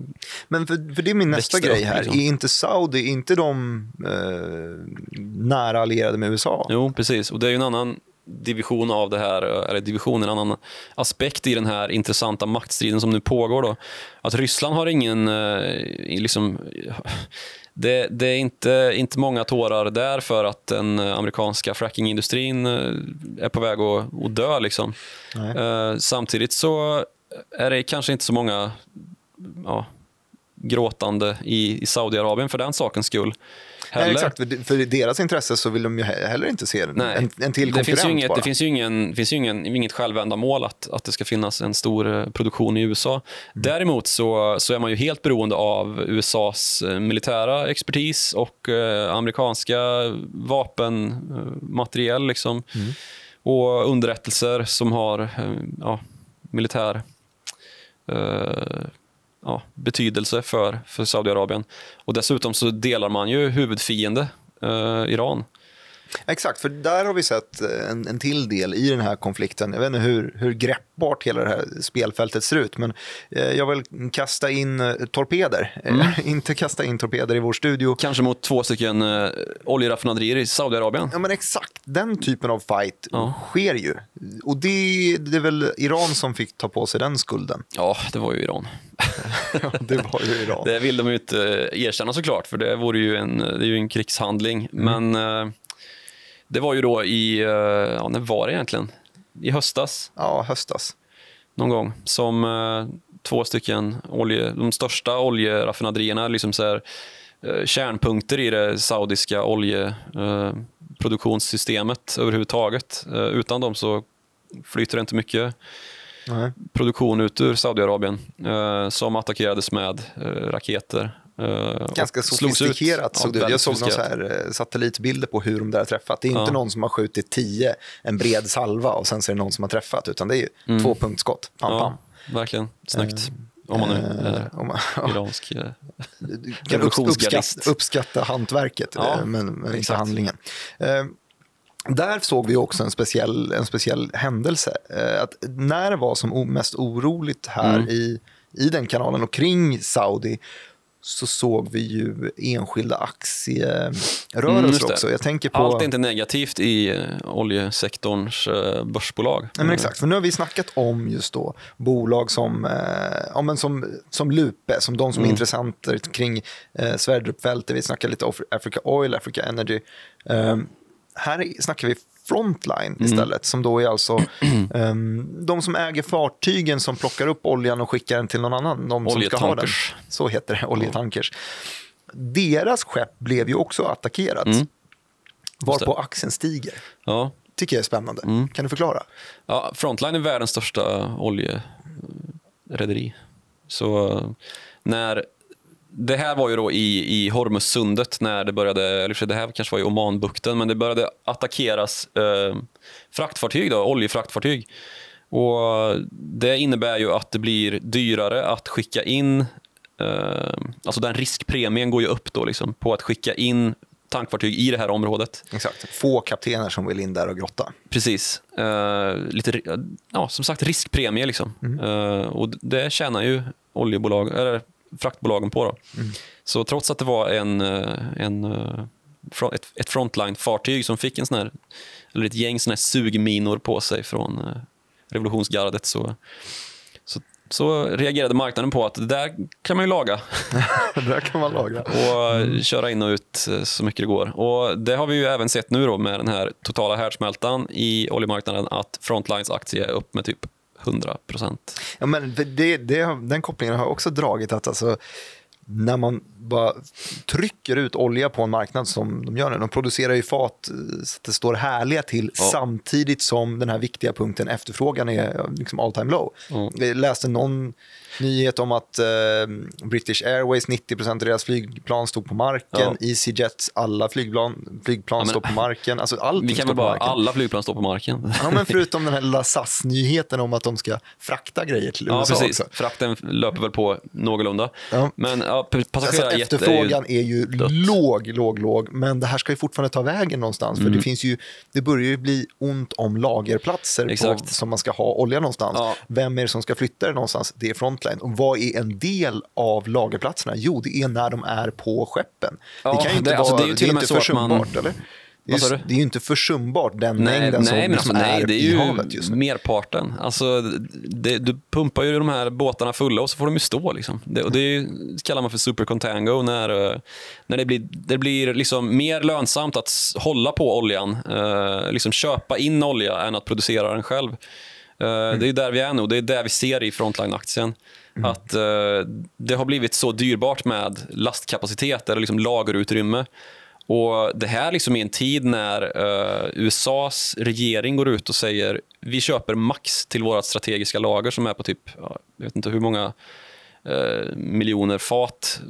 Men för, för det är min nästa grej här. liksom. Är inte Saudi, är inte de eh, nära allierade med USA? Jo, precis. Och det är ju en annan division av det här, eller division, en annan aspekt i den här intressanta maktstriden som nu pågår. Då. Att Ryssland har ingen, eh, liksom, det, det är inte, inte många tårar där för att den amerikanska frackingindustrin eh, är på väg att, att dö. Liksom. Eh, samtidigt så är det kanske inte så många ja, gråtande i, i Saudiarabien för den sakens skull. Nej, exakt, för, deras intresse så vill de ju he- heller inte se Nej. en, en till det konkurrent finns ju inget, bara. det finns ju ingen, finns ju ingen, inget självändamål att, att det ska finnas en stor eh, produktion i USA. Mm. Däremot så, så är man ju helt beroende av USAs eh, militära expertis och eh, amerikanska vapenmateriel liksom. Mm. och underrättelser som har eh, ja, militär eh, ja, betydelse för, för Saudiarabien. Och dessutom så delar man ju huvudfiende, eh, Iran. Exakt, för där har vi sett eh, en, en till del i den här konflikten. Jag vet inte hur, hur greppbart hela det här spelfältet ser ut, men eh, jag vill kasta in eh, torpeder. Mm. inte kasta in torpeder i vår studio. Kanske mot två stycken eh, oljeraffinaderier i Saudiarabien. Ja, men exakt. Den typen av fight Ja. sker ju. Och det, det är väl Iran som fick ta på sig den skulden. Ja, det var ju Iran. Ja, det var ju Iran. Det vill de ju inte erkänna såklart, för det vore ju en, det är ju en krigshandling. Men eh, det var ju då i, eh, ja, när var det egentligen? I höstas Ja, höstas. någon gång som eh, två stycken olje, de största oljeraffinaderierna, liksom så här, eh, kärnpunkter i det saudiska oljeproduktionssystemet överhuvudtaget. Utan dem så flyter det inte mycket Nej. produktion ut ur Saudiarabien som attackerades med raketer. Eh, Ganska sofistikerat såg det ut. Jag såg några så här, eh, satellitbilder på hur de där har träffat. Det är inte Ja. någon som har skjutit tio, en bred salva och sen så är det någon som har träffat, utan det är ju två punktskott. Pam, pam. Mm. Ja, verkligen. Snyggt. Om man nu är Eh, om man, ja, iransk. eh, du kan uppskatta, uppskatta hantverket, Ja, eh, men, men inte handlingen. Eh, där såg vi också en speciell, en speciell händelse. Eh, att när det var som mest oroligt här Mm. i, i den kanalen och kring Saudi så såg vi ju enskilda aktierörelser Mm, just det. också. Jag tänker på... Allt är inte negativt i eh, oljesektorns eh, börsbolag. Nej, men exakt, för nu har vi snackat om just då bolag som, eh, ja, men som, som Lupe, som de som Mm. är intressenter kring eh, Sverdrup-fältet. Vi snackar lite Af- Africa Oil, Africa Energy. Eh, här snackar vi Frontline Mm. istället, som då är alltså eh, de som äger fartygen som plockar upp oljan och skickar den till någon annan. De som ska ha den. Så heter det, oljetankers. Deras skepp blev ju också attackerat. Mm. Varpå aktien stiger. Ja. Tycker jag är spännande. Mm. Kan du förklara? Ja, Frontline är världens största oljerederi. Så eh, när det här var ju då i, i Hormuzsundet när det började, eller det här kanske var i Omanbukten, men det började attackeras eh, fraktfartyg, då, oljefraktfartyg. Och det innebär ju att det blir dyrare att skicka in, eh, alltså den riskpremien går ju upp då liksom, på att skicka in tankfartyg i det här området. Exakt. Få kaptener som vill in där och grotta. Precis. Eh, lite, ja, som sagt, riskpremie. Liksom. Eh, och det tjänar ju oljebolag, eller fraktbolagen på. Då. Så trots att det var en, eh, en, eh, ett, ett frontline-fartyg som fick en sån här, eller ett gäng såna här sugminor på sig från eh, revolutionsgardet så, så, så reagerade marknaden på att det där kan man ju laga det där kan man laga. och eh, köra in och ut så mycket det går. Och Det har vi ju även sett nu då med den här totala härdsmältan i oljemarknaden att Frontlines aktie är upp med typ 100 procent. Ja, men det, det, den kopplingen har jag också dragit att alltså, när man bara trycker ut olja på en marknad som de gör nu, de producerar ju fat eh, så att det står härliga till Ja. samtidigt som den här viktiga punkten efterfrågan är liksom all time low. Ja. Jag läste någon nyhet om att eh, British Airways, 90% av deras flygplan stod på marken, Ja. EasyJets, alla flygplan, flygplan Ja, men- står på marken, alltså allting Vi kan väl bara, marken. alla flygplan står på marken. Ja, men förutom den här lilla SAS-nyheten om att de ska frakta grejer till Ja, USA precis. också. Frakten löper väl på någorlunda. Ja. Men ja, Alltså, är efterfrågan ju... är ju låg, låg, låg. Men det här ska ju fortfarande ta vägen någonstans. Mm. För det, finns ju, det börjar ju bli ont om lagerplatser på, som man ska ha olja någonstans. Ja. Vem är det som ska flytta det någonstans? Det är Frontline. Och vad är en del av lagerplatserna? Jo, det är när de är på skeppen. Ja, det kan ju inte det- alltså, vara, det är ju till och med inte så att man- eller? Det är, ju, det är ju inte försumbart, den Nej, mängden som nej, men liksom alltså, nej, är, det är i havet just nu. merparten. Alltså, det, du pumpar ju de här båtarna fulla och så får de ju stå. Liksom. Det, och det ju, kallar man för super contango när, eh, när det blir, det blir liksom mer lönsamt att hålla på oljan. Eh, liksom köpa in olja än att producera den själv. Eh, Mm. Det är där vi är nu. Det är där vi ser i Frontline-aktien. Mm. Att eh, Det har blivit så dyrbart med lastkapacitet eller liksom lagerutrymme. Och Det här liksom i en tid när eh, USAs regering går ut och säger vi köper max till vårt strategiska lager som är på typ, ja, jag vet inte hur många eh, miljoner fat.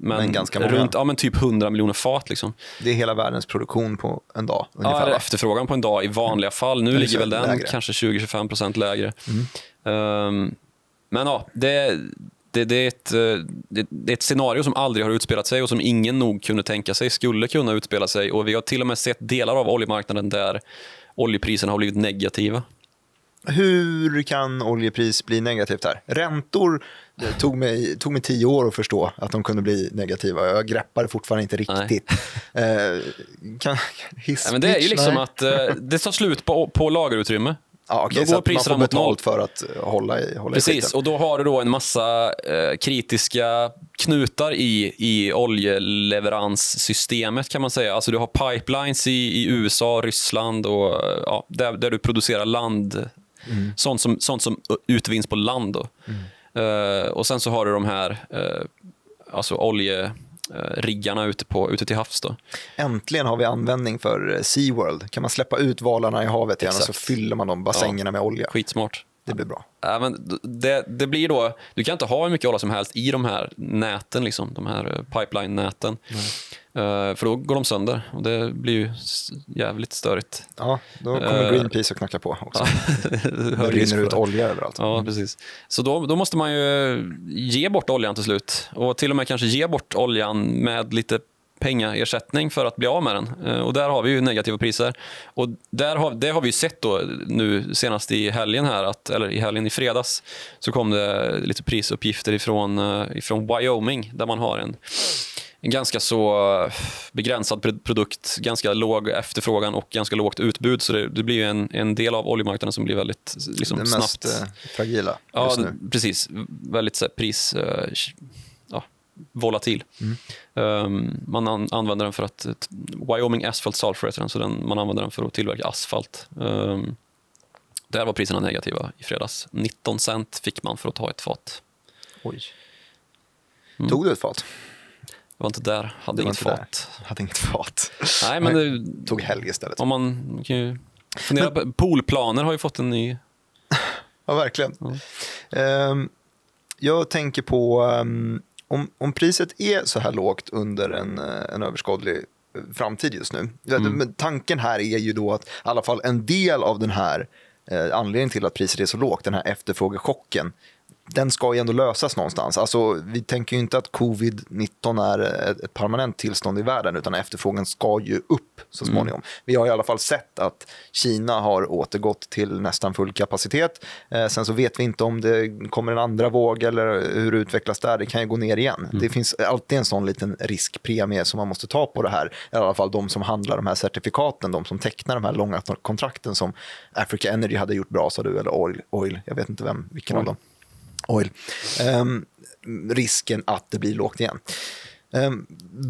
Men, Men ganska många. runt, ja, men typ 100 miljoner fat. Liksom. Det är hela världens produktion på en dag. Ja, Ungefär, eller va? efterfrågan på en dag i vanliga fall. Nu Eller ligger väl den lägre. Mm. kanske 20-25 procent lägre. Ehm, men ja, det, det, det, är ett, eh, det, det är ett scenario som aldrig har utspelat sig och som ingen nog kunde tänka sig skulle kunna utspela sig. Och Vi har till och med sett delar av oljemarknaden där oljepriserna har blivit negativa. Hur kan oljepris bli negativt här? Räntor det tog mig, tog mig tio år att förstå att de kunde bli negativa. Jag greppar fortfarande inte riktigt. Eh, kan, Ja, men det är ju liksom att eh, det tar slut på, på lagerutrymme. Ja, okej, då går priserna mot noll. för att eh, hålla i, hålla i Precis, skiten. och då har du då en massa eh, kritiska knutar i, i oljeleveranssystemet kan man säga. Alltså du har pipelines i, i USA, Ryssland och eh, ja, där, där du producerar land, sånt, som, sånt som utvinns på land. Då. Eh, och sen så har du de här eh, alltså oljeriggarna ute, på, ute till havs. Då. Äntligen har vi användning för eh, SeaWorld. Kan man släppa ut valarna i havet igen och så Exakt. fyller man de bassängerna med olja. Skitsmart. Det blir bra. Ja, men det, det blir då, du kan inte ha hur mycket olja som helst i de här näten, liksom, de här eh, pipeline-näten. Eh, för då går de sönder och det blir ju jävligt störigt. Ja, då kommer Eh, Greenpeace att knacka på också. Det rinner ut olja överallt. Ja, precis. Så då, då måste man ju ge bort oljan till slut och till och med kanske ge bort oljan med lite pengaersättning för att bli av med den. Eh, Och där har vi ju negativa priser. Och där har, det har vi ju sett då nu senast i helgen här, att, eller i helgen i fredags, så kom det lite prisuppgifter ifrån, eh, ifrån Wyoming där man har en, en ganska så eh, begränsad pr- produkt, ganska låg efterfrågan och ganska lågt utbud. Så det, det blir en, en del av oljemarknaden som blir väldigt liksom, det snabbt mest eh, fragila Ja, just nu. d- precis. Väldigt så här, pris... eh, ja, volatil. Mm. Ehm, man an- använder den för att... ett- Wyoming Asphalt Sulfur heter den, så den, man använder den för att tillverka asfalt. Um, där var priserna negativa i fredags. 19 cent fick man för att ta ett fat. Oj. Mm. Tog du ett fat? Var inte där, hade inget fat. Hade inget fat. Nej, men det, Tog helg istället. om man kan ju fundera på... Poolplaner har ju fått en ny... Ja, verkligen. Ja. Ehm, jag tänker på ehm, om, om priset är så här lågt under en, eh, en överskådlig eh, framtid just nu. Mm. Men tanken här är ju då att i alla fall en del av den här eh, anledningen till att priset är så lågt, den här efterfrågechocken, den ska ju ändå lösas någonstans. Alltså, vi tänker ju inte att covid-19 är ett, permanent tillstånd i världen, utan efterfrågan ska ju upp så småningom. Vi har i alla fall sett att Kina har återgått till nästan full kapacitet. Eh, sen så vet vi inte om det kommer en andra våg eller hur det utvecklas där. Det kan ju gå ner igen. Det finns alltid en sån liten riskpremie som man måste ta på det här. I alla fall de som handlar de här certifikaten, de som tecknar de här långa kontrakten som Africa Energy hade gjort bra, sa du, eller Oil, Oil jag vet inte vem, vilken av Oil. dem. Oil. Ehm, risken att det blir lågt igen. Ehm,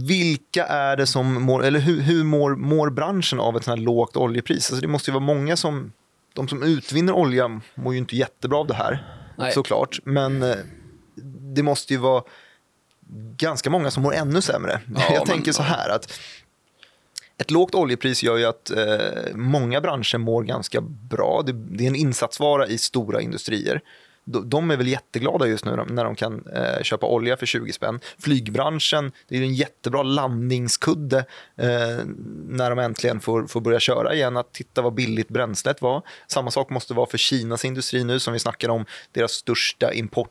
vilka är det som mår, eller hur, hur mår, mår branschen av ett sånt här lågt oljepris? Alltså det måste ju vara många som, de som utvinner olja mår ju inte jättebra av det här, Nej. såklart. Men eh, det måste ju vara ganska många som mår ännu sämre. Ja, Jag men- tänker så här att ett lågt oljepris gör ju att eh, många branscher mår ganska bra. Det, det är en insatsvara i stora industrier. De, är väl jätteglada just nu när de- kan eh, köpa olja för 20 spänn. Flygbranschen, det är en jättebra landningskudde eh, när de äntligen får, får börja köra igen. Att titta vad billigt bränslet var. Samma sak måste vara för Kinas industri nu som vi snackar om. Deras största import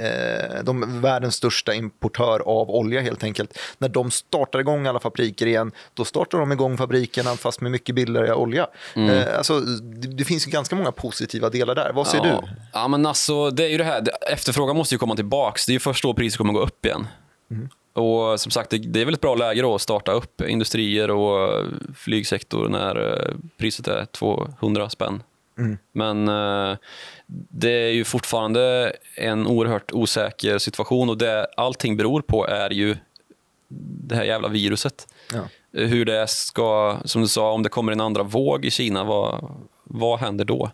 eh, de världens största importör av olja helt enkelt. När de startar igång alla fabriker igen, då startar de igång fabrikerna fast med mycket billigare olja. Mm. Eh, alltså, det, det finns ganska många positiva delar där. Vad säger ja. du? Ja, men alltså, det är ju det här, efterfrågan måste ju komma tillbaka. Det är ju först då priset kommer gå upp igen. Mm. Och som sagt, det, det, är väl ett bra läge då att starta upp industrier och flygsektor när eh, priset är 200 spänn. Mm. Men eh, det är ju fortfarande en oerhört osäker situation och det allting beror på är ju det här jävla viruset. Ja. Hur det ska, som du sa, om det kommer en andra våg i Kina, vad, vad händer då?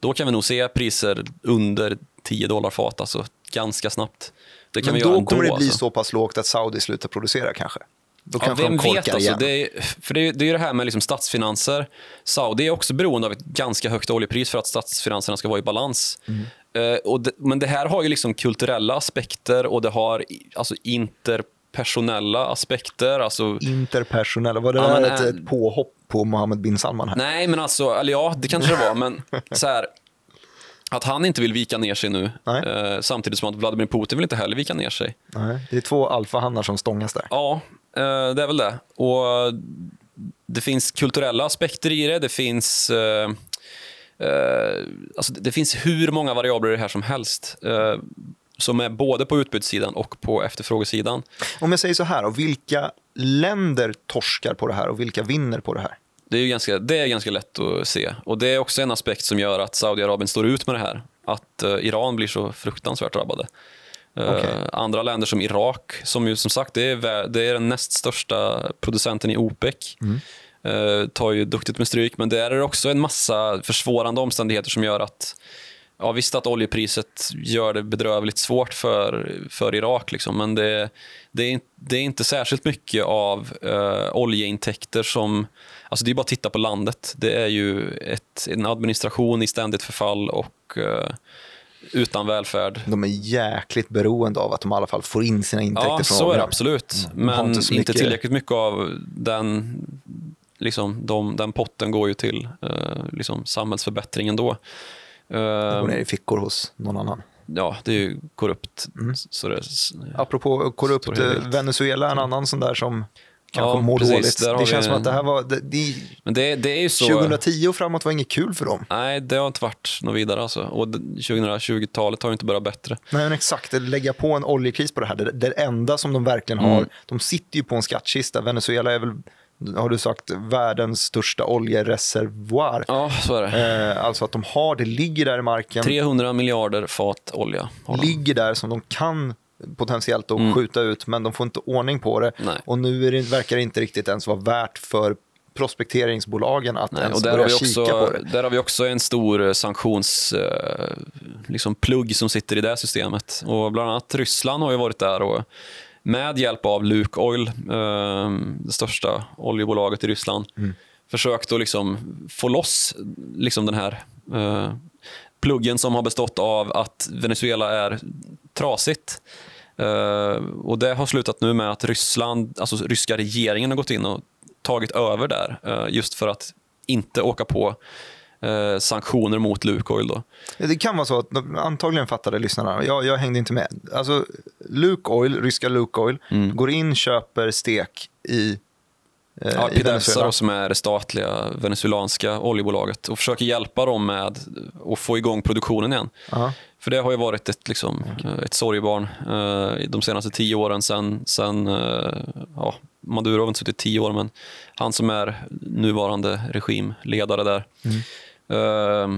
Då kan vi nog se priser under 10 dollar fat, alltså ganska snabbt. Det kan Men vi göra då ändå, kommer det bli alltså. så pass lågt att Saudi slutar producera kanske. Då Ja, kanske vem de korkar vet? Alltså, igen. det är, för det är, det är ju det här med liksom statsfinanser. Saudi är också beroende av ett ganska högt oljepris för att statsfinanserna ska vara i balans. Mm. Eh, och det, men det här har ju liksom kulturella aspekter och det har alltså interpersonella aspekter. Alltså, Interpersonella, var det Ja, men, ett, äh, ett påhopp på Mohammed bin Salman? Här? Nej, men alltså, eller ja, det kanske det var, men så här, att han inte vill vika ner sig nu, eh, samtidigt som att Vladimir Putin vill inte heller vika ner sig. Nej, det är två alfahannar som stångas där. Ja, eh, det är väl det. Och det finns kulturella aspekter i det. Det finns, eh, eh, alltså det finns hur många variabler i det här som helst. Eh, som är både på utbudssidan och på efterfrågesidan. Om jag säger så här, och vilka länder torskar på det här och vilka vinner på det här? Det är, ju ganska, det är ganska lätt att se. Och Det är också en aspekt som gör att Saudiarabien står ut med det här. Att eh, Iran blir så fruktansvärt drabbade. Eh, Okej. Andra länder som Irak, som ju som sagt det är, det är den näst största producenten i OPEC, eh, tar ju duktigt med stryk. Men där är det också en massa försvårande omständigheter som gör att Ja, visst att oljepriset gör det bedrövligt svårt för, för Irak, liksom, men det, det, är, det är inte särskilt mycket av eh, oljeintäkter som... Alltså det är bara att titta på landet. Det är ju ett, en administration i ständigt förfall och eh, utan välfärd. De är jäkligt beroende av att de i alla fall får in sina intäkter Ja, från så är det absolut. Har Men inte inte, mycket- tillräckligt mycket av den, liksom, de, den potten går ju till eh, liksom, samhällsförbättringen då. De går Eh, ner i fickor hos någon annan. ja, det är ju korrupt. Mm. Så det, Apropå korrupt, eh, Venezuela är en annan sån där som kanske Ja, mår precis. dåligt. Har Det känns som en- att det här var... Det, det, men det, det är ju så... 2010 och framåt var inget kul för dem. Nej, det har inte varit något vidare. Alltså. Och det- 2020-talet har inte börjat bättre. Nej, men exakt. Lägga på en oljekris på det här. Det, det enda som de verkligen har, Mm. de sitter ju på en skattkista. Venezuela är väl, har du sagt, världens största oljereservoar. Ja, så är det. Eh, alltså att de har, det ligger där i marken, 300 miljarder fat olja har ligger där som de kan potentiellt att Mm. skjuta ut, men de får inte ordning på det. Nej. Och nu det, verkar det inte riktigt ens vara värt för prospekteringsbolagen att Nej, ens och där har, börja vi kika också, på det. där har vi också en stor eh, sanktionsplugg eh, liksom plugg som sitter i det systemet. Och bland annat Ryssland har ju varit där och med hjälp av Lukoil, eh, det största oljebolaget i Ryssland, Mm. försökt att liksom få loss liksom den här eh, pluggen som har bestått av att Venezuela är trasigt. Eh, och Det har slutat nu med att Ryssland, alltså ryska regeringen har gått in och tagit över där eh, just för att inte åka på eh, sanktioner mot Lukoil. Då. Det kan vara så att, antagligen fattade lyssnarna, jag, jag hängde inte med. Alltså, Lukoil, ryska Lukoil, Mm. går in, köper stek i, eh, Ja, i Pidevsa Venezuela. då, som är det statliga venezuelanska oljebolaget och försöker hjälpa dem med att få igång produktionen igen. Ja. För det har ju varit ett, liksom, ett sorgebarn eh, de senaste tio åren sen, sen eh, ja, Maduro har inte suttit tio år, men han som är nuvarande regimledare där. Eh,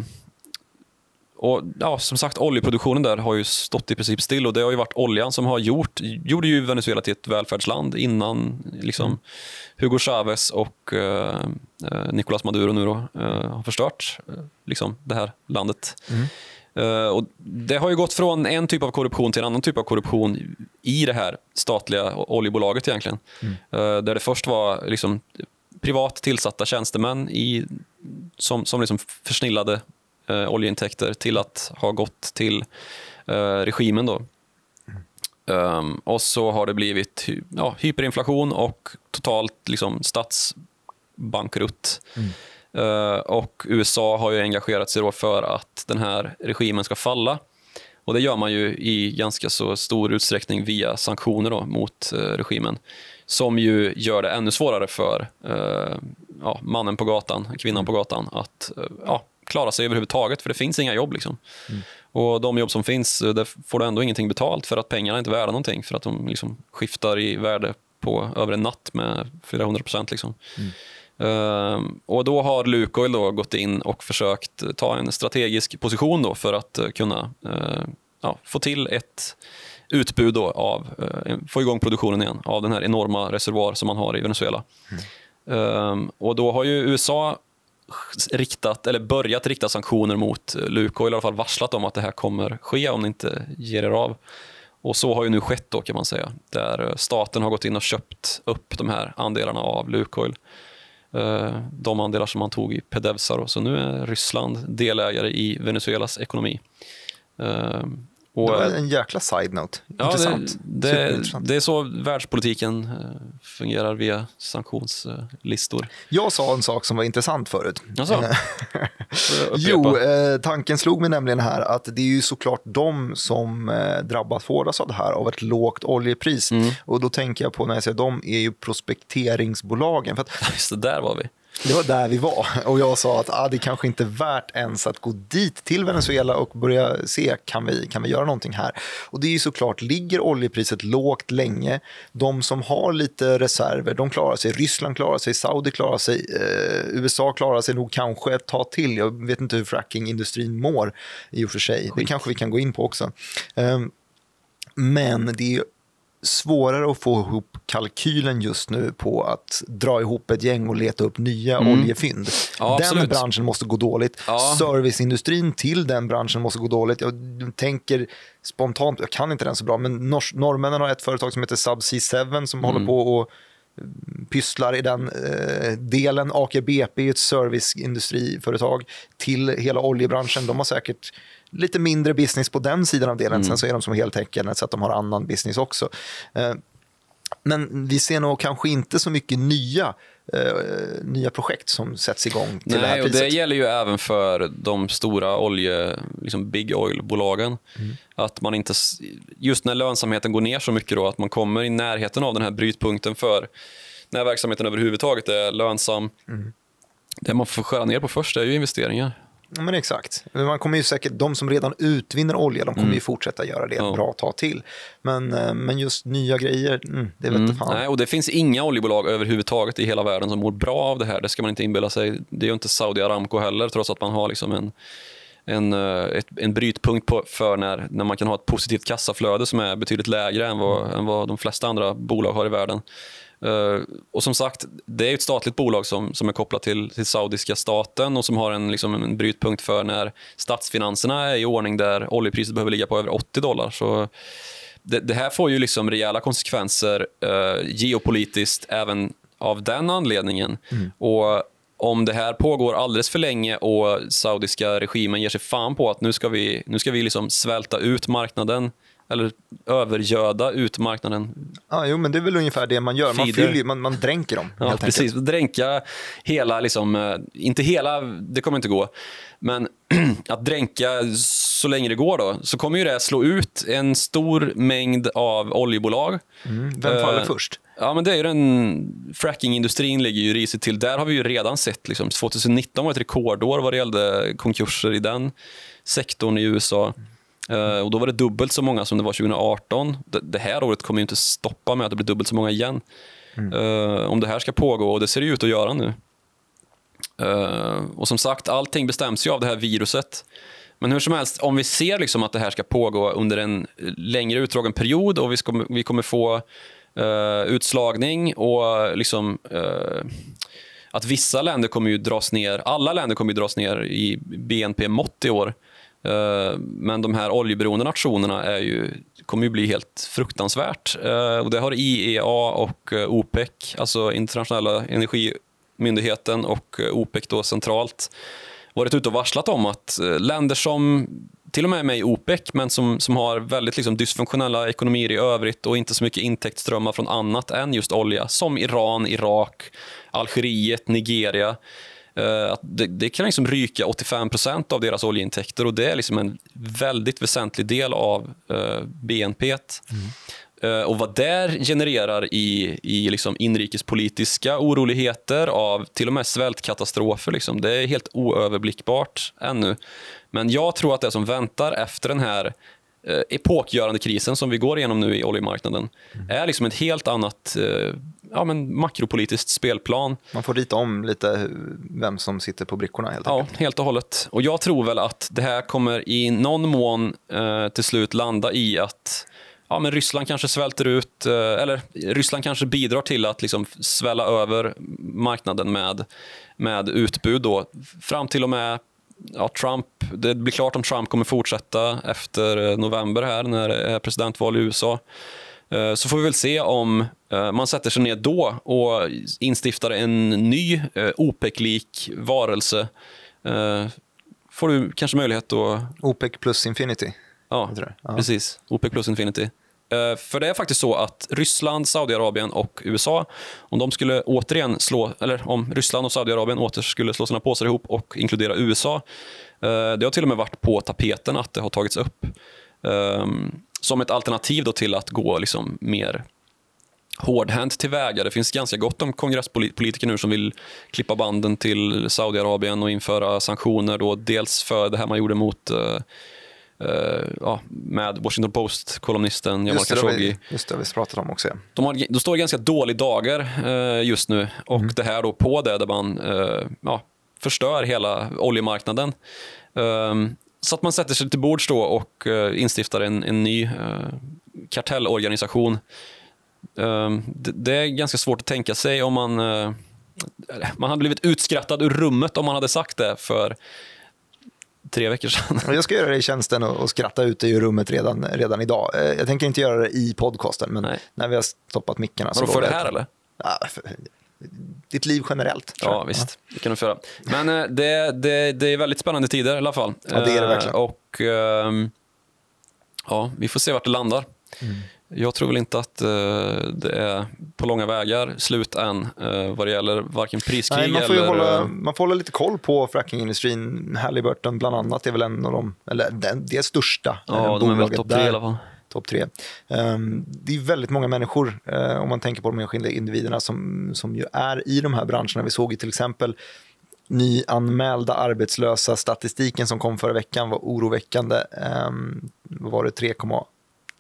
och ja, Som sagt, oljeproduktionen där har ju stått i princip still och det har ju varit oljan som har gjort, gjorde ju Venezuela till ett välfärdsland innan liksom, Hugo Chavez och eh, eh, Nicolás Maduro nu då, eh, har förstört eh, liksom, det här landet. Eh, och det har ju gått från en typ av korruption till en annan typ av korruption i det här statliga oljebolaget egentligen. Eh, där det först var liksom privat tillsatta tjänstemän i, som, som liksom försnillade eh, oljeintäkter till att ha gått till eh, regimen. Då. Um, och så har det blivit ja, hyperinflation och totalt liksom, statsbankrutt. Uh, och USA har ju engagerat sig för att den här regimen ska falla. Och Det gör man ju i ganska så stor utsträckning via sanktioner då, mot eh, regimen som ju gör det ännu svårare för eh, ja, mannen på gatan, kvinnan på gatan att eh, ja, klara sig överhuvudtaget, för det finns inga jobb. Liksom. Mm. Och De jobb som finns eh, där får du ändå ingenting betalt för att pengarna är inte är värda någonting, för att de liksom skiftar i värde på över en natt med flera hundra procent. Liksom. Mm. Uh, och då har Lukoil då gått in och försökt ta en strategisk position då för att uh, kunna uh, ja, få till ett utbud då av, uh, få igång produktionen igen av den här enorma reservoar som man har i Venezuela. Mm. Um, och då har ju USA riktat, eller börjat rikta sanktioner mot Lukoil, i alla fall varslat om att det här kommer ske om det inte ger er av. Och så har ju nu skett då kan man säga, där staten har gått in och köpt upp de här andelarna av Lukoil. Eh, de andelar som man tog i Pedevsa. Så nu är Ryssland delägare i Venezuelas ekonomi. Eh, Eh, och, det var en jäkla side-note. Intressant. Det, det, det, är så världspolitiken eh, fungerar via sanktionslistor. Jag sa en sak som var intressant förut. Alltså, jo, eh, tanken slog mig nämligen här att det är ju såklart de som eh, drabbas hårdast av det här, av ett lågt oljepris. Mm. Och då tänker jag på, när jag säger de, är ju prospekteringsbolagen. För att, Just det, där var vi. Det var där vi var. Och jag sa att ah, det kanske inte är värt ens att gå dit till Venezuela och börja se, kan vi, kan vi göra någonting här? Och det är ju såklart, ligger oljepriset lågt länge, de som har lite reserver, de klarar sig. Ryssland klarar sig, Saudi klarar sig, eh, USA klarar sig nog kanske ett tag till. Jag vet inte hur frackingindustrin mår i och för sig. Det kanske vi kan gå in på också. Eh, men det är svårare att få ihop kalkylen just nu på att dra ihop ett gäng och leta upp nya mm. oljefynd. Ja, den absolut. branschen måste gå dåligt. Ja. Serviceindustrin till den branschen måste gå dåligt. Jag tänker spontant, jag kan inte den så bra, men nor norrmännen har ett företag som heter Subsea 7 som mm. håller på och pysslar i den eh, delen. Aker BP är ett serviceindustriföretag till hela oljebranschen. De har säkert lite mindre business på den sidan av delen. Mm. Sen så är de som heltäckande så att de har annan business också. Eh, men vi ser nog kanske inte så mycket nya eh, nya projekt som sätts igång till Nej, det här priset. Och det gäller ju även för de stora olje, liksom big oil-bolagen. Mm. Att man inte, just när lönsamheten går ner så mycket, då, att man kommer i närheten av den här brytpunkten för när verksamheten överhuvudtaget är lönsam. Mm. Det man får skära ner på först är ju investeringar. Ja, men exakt. Man kommer ju säkert, de som redan utvinner olja de kommer mm. ju fortsätta göra det ett ja. bra tag till. Men, eh, men just nya grejer, mm, det vet mm. fan. Nej, och Det finns inga oljebolag överhuvudtaget i hela världen som mår bra av det här. Det ska man inte inbilla sig. Det är ju inte Saudi Aramco heller, trots att man har liksom en, en, eh, ett, en brytpunkt på, för när, när man kan ha ett positivt kassaflöde som är betydligt lägre än vad, än vad de flesta andra bolag har i världen. Uh, och som sagt, det är ett statligt bolag som, som är kopplat till, till saudiska staten och som har en, liksom en brytpunkt för när statsfinanserna är i ordning där oljepriset behöver ligga på över 80 dollar. Så det, det här får ju liksom rejäla konsekvenser uh, geopolitiskt även av den anledningen. Mm. Och om det här pågår alldeles för länge och saudiska regimen ger sig fan på att nu ska vi, nu ska vi liksom svälta ut marknaden eller övergöda ut marknaden. Ja, jo, men det är väl ungefär det man gör. Man, fyller, man, man dränker dem. Ja, precis. Enkelt. Dränka hela, liksom, eh, inte hela, det kommer inte gå, men att dränka så länge det går då, så kommer ju det slå ut en stor mängd av oljebolag. Mm. Vem faller uh, först? Ja, men det är ju den, frackingindustrin ligger ju risigt till. Där har vi ju redan sett, liksom, 2019 var ett rekordår vad det gällde konkurser i den sektorn i USA. Uh, och Då var det dubbelt så många som det var 2018. Det, här året kommer ju inte stoppa med att det blir dubbelt så många igen. Mm. Uh, om det här ska pågå, och det ser det ut att göra nu. Uh, och som sagt, allting bestäms ju av det här viruset. Men hur som helst, om vi ser liksom att det här ska pågå under en längre utdragen period och vi, ska, vi kommer få utslagning och liksom att vissa länder kommer ju dras ner, alla länder kommer ju dras ner i BNP-mått i år. Eh, men de här oljeberoende nationerna är ju, kommer ju bli helt fruktansvärt. Eh, och det har IEA och eh, OPEC, alltså internationella energimyndigheten och OPEC då centralt, varit ute och varslat om att länder som till och med är med i OPEC, men som, som har väldigt liksom dysfunktionella ekonomier i övrigt och inte så mycket intäktsströmmar från annat än just olja, som Iran, Irak, Algeriet, Nigeria, att det, det kan liksom ryka 85% av deras oljeintäkter och det är liksom en väldigt väsentlig del av eh, BNP. Mm. Eh, och vad det genererar i, i liksom inrikespolitiska oroligheter av till och med svältkatastrofer, liksom, det är helt oöverblickbart ännu. Men jag tror att det som väntar efter den här eh, epokgörande krisen som vi går igenom nu i oljemarknaden mm. är liksom ett helt annat eh, ja, men makropolitiskt spelplan. Man får rita om lite vem som sitter på brickorna helt enkelt. Ja, helt och hållet. Och jag tror väl att det här kommer i någon mån eh, till slut landa i att ja, men Ryssland kanske svälter ut, eh, eller Ryssland kanske bidrar till att liksom svälla över marknaden med, med utbud då, fram till och med ja, Trump, det blir klart om Trump kommer fortsätta efter eh, november här när det är presidentval i USA. Eh, så får vi väl se om man sätter sig ner då och instiftar en ny OPEC-lik varelse. Får du kanske möjlighet att... OPEC plus Infinity? Ja, precis. OPEC plus Infinity. För det är faktiskt så att Ryssland, Saudiarabien och USA, om de skulle återigen slå, eller om Ryssland och Saudiarabien åter skulle slå sina påsar ihop och inkludera USA, det har till och med varit på tapeten att det har tagits upp um, som ett alternativ då till att gå liksom mer hårdhänt tillväga. Det finns ganska gott om kongresspolitiker nu som vill klippa banden till Saudiarabien och införa sanktioner. Då, dels för det här man gjorde mot uh, Uh, ja, med Washington Post-kolumnisten Jamal Khashoggi. Just det, vi pratat om också. De, har, de står i ganska dålig dagar uh, just nu och mm. det här då på det där man ja, förstör hela oljemarknaden. Ehm, så att man sätter sig till bords då och instiftar en, en ny kartellorganisation. Ehm, det, det, är ganska svårt att tänka sig om man... man hade blivit utskrattad ur rummet om man hade sagt det för tre veckor sedan. Jag ska göra det i tjänsten och, skratta ut i rummet redan, redan idag. Eh, jag tänker inte göra det i podcasten, men Nej. när vi har stoppat mickarna. Så för det här eller? Ja, för, ditt liv generellt. Ja, visst. Det kan du föra. Men eh, det, det, det är väldigt spännande tider i alla fall. Ja, det är det verkligen. Eh, och ehm, ja, vi får se vart det landar. Mm. Jag tror väl inte att uh, det är på långa vägar slut än vad det gäller varken priskrig Nej, man får eller... Hålla, man får hålla lite koll på frackingindustrin. Halliburton bland annat är väl en av de, eller det, är största Ja, de är väl topp tre i alla fall. Topp tre. Ehm, det är väldigt många människor, eh, om man tänker på de enskilda individerna, som, som ju är i de här branscherna. Vi såg ju till exempel nyanmälda arbetslösa. Statistiken som kom förra veckan var oroväckande. Ehm, vad var det? 3,8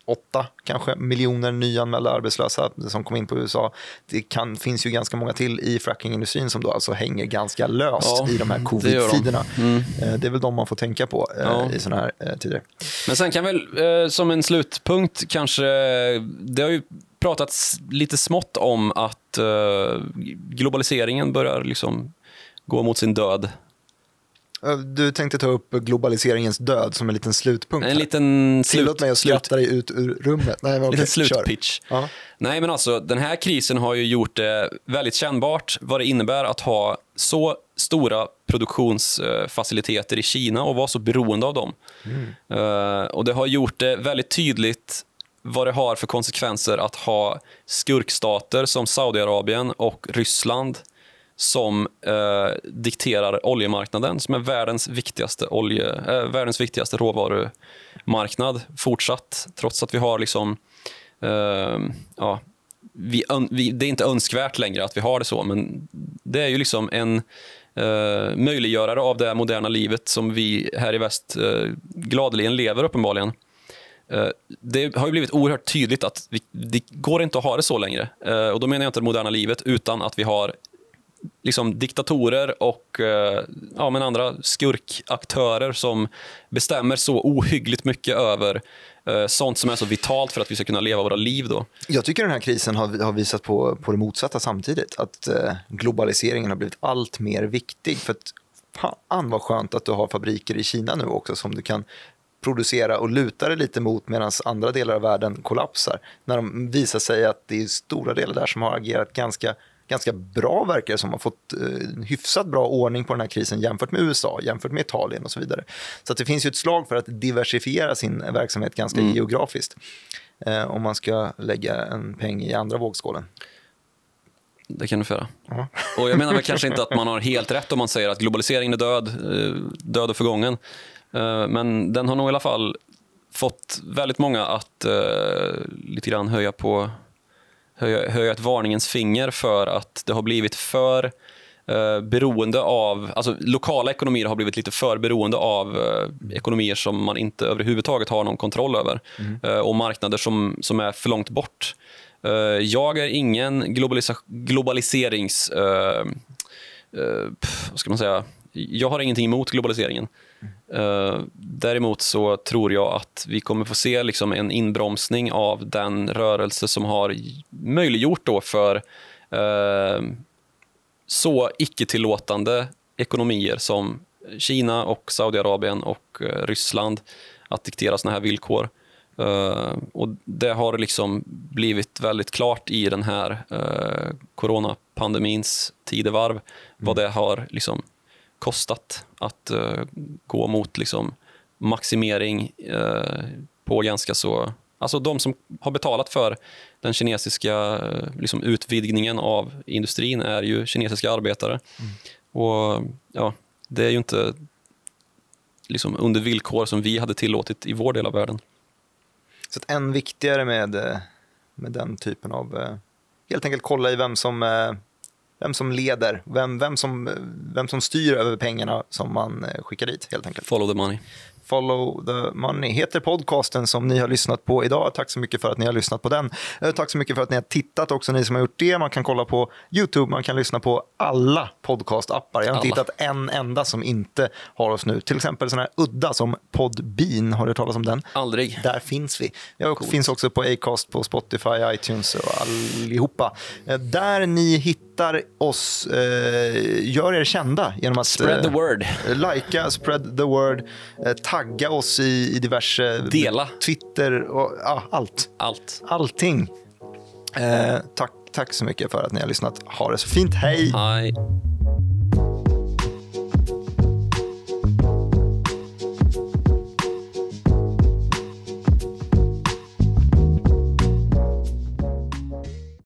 åtta kanske miljoner nyanmälda arbetslösa som kom in på USA. Det kan, finns ju ganska många till i frackingindustrin som då alltså hänger ganska löst ja, i de här covid-tiderna. Det, mm. Eh, det är väl de man får tänka på eh, ja. i sådana här eh, tider. Men sen kan väl som en slutpunkt kanske, det har ju pratats lite smått om att globaliseringen börjar liksom gå mot sin död. Du tänkte ta upp globaliseringens död som en liten slutpunkt. En liten slut, Tillåt mig att skratta dig ut ur rummet. Nej, men okay, slutpitch. Ja. Nej, men alltså, den här krisen har ju gjort det väldigt kännbart vad det innebär att ha så stora produktionsfaciliteter i Kina och vara så beroende av dem. Mm. Uh, och Det har gjort det väldigt tydligt vad det har för konsekvenser att ha skurkstater som Saudiarabien och Ryssland som eh, dikterar oljemarknaden som är världens viktigaste, olje, eh, världens viktigaste råvarumarknad fortsatt. Trots att vi har liksom... Eh, ja, vi, vi, det är inte önskvärt längre att vi har det så, men det är ju liksom en eh, möjliggörare av det moderna livet som vi här i väst eh, gladeligen lever uppenbarligen. Eh, det har blivit oerhört tydligt att vi, det går inte att ha det så längre. Eh, och Då menar jag inte det moderna livet, utan att vi har liksom diktatorer och eh, ja, men andra skurkaktörer som bestämmer så ohyggligt mycket över eh, sånt som är så vitalt för att vi ska kunna leva våra liv. Då. Jag tycker den här krisen har, har visat på, på det motsatta samtidigt. Att eh, globaliseringen har blivit allt mer viktig. För att, fan vad skönt att du har fabriker i Kina nu också som du kan producera och luta dig lite mot medan andra delar av världen kollapsar. När de visar sig att det är stora delar där som har agerat ganska ganska bra verkar det som. har fått eh, hyfsat bra ordning på den här krisen jämfört med USA, jämfört med Italien och så vidare. Så det finns ju ett slag för att diversifiera sin verksamhet ganska mm. geografiskt. Eh, om man ska lägga en peng i andra vågskålen. Det kan du få göra. Och jag menar väl kanske inte att man har helt rätt om man säger att globaliseringen är död, eh, död och förgången. Eh, Men den har nog i alla fall fått väldigt många att eh, lite grann höja på höja, ett varningens finger för att det har blivit för eh, beroende av, alltså lokala ekonomier har blivit lite för beroende av eh, ekonomier som man inte överhuvudtaget har någon kontroll över eh, och marknader som, som är för långt bort. Eh, jag är ingen globalisa- globaliserings... Eh, vad ska man säga? Jag har ingenting emot globaliseringen. Eh, däremot så tror jag att vi kommer få se liksom en inbromsning av den rörelse som har möjliggjort då för eh, så icke-tillåtande ekonomier som Kina och Saudiarabien och eh, Ryssland att diktera såna här villkor. Och Det har liksom blivit väldigt klart i den här uh, coronapandemins tidevarv vad det har liksom kostat att eh, gå mot liksom maximering eh, på ganska så... Alltså de som har betalat för den kinesiska eh, liksom utvidgningen av industrin är ju kinesiska arbetare. Och ja, Det är ju inte liksom under villkor som vi hade tillåtit i vår del av världen. Så att än viktigare med, med den typen av... Helt enkelt kolla i vem som, vem som leder, vem, vem, som, vem som styr över pengarna som man eh, skickar dit. helt enkelt. Follow the money. Follow the money heter podcasten som ni har lyssnat på idag. Tack så mycket för att ni har lyssnat på den. Eh, Tack så mycket för att ni har tittat också, ni som har gjort det. Man kan kolla på YouTube, man kan lyssna på alla podcastappar. Jag har inte Alla. hittat en enda som inte har oss nu. Till exempel sån här udda som Podbean, har du hört talas om den? Aldrig. Där finns vi. Jag finns också på Acast, på Spotify, iTunes och allihopa. Eh, Där ni hittar oss, eh, gör er kända genom att Spread the eh, word. Likea, spread the word, eh, tagga oss i, i diverse... Dela. Twitter och ja, allt. Allt. Allting. Eh, tack, tack så mycket för att ni har lyssnat. Ha det så fint. Hej! Hej.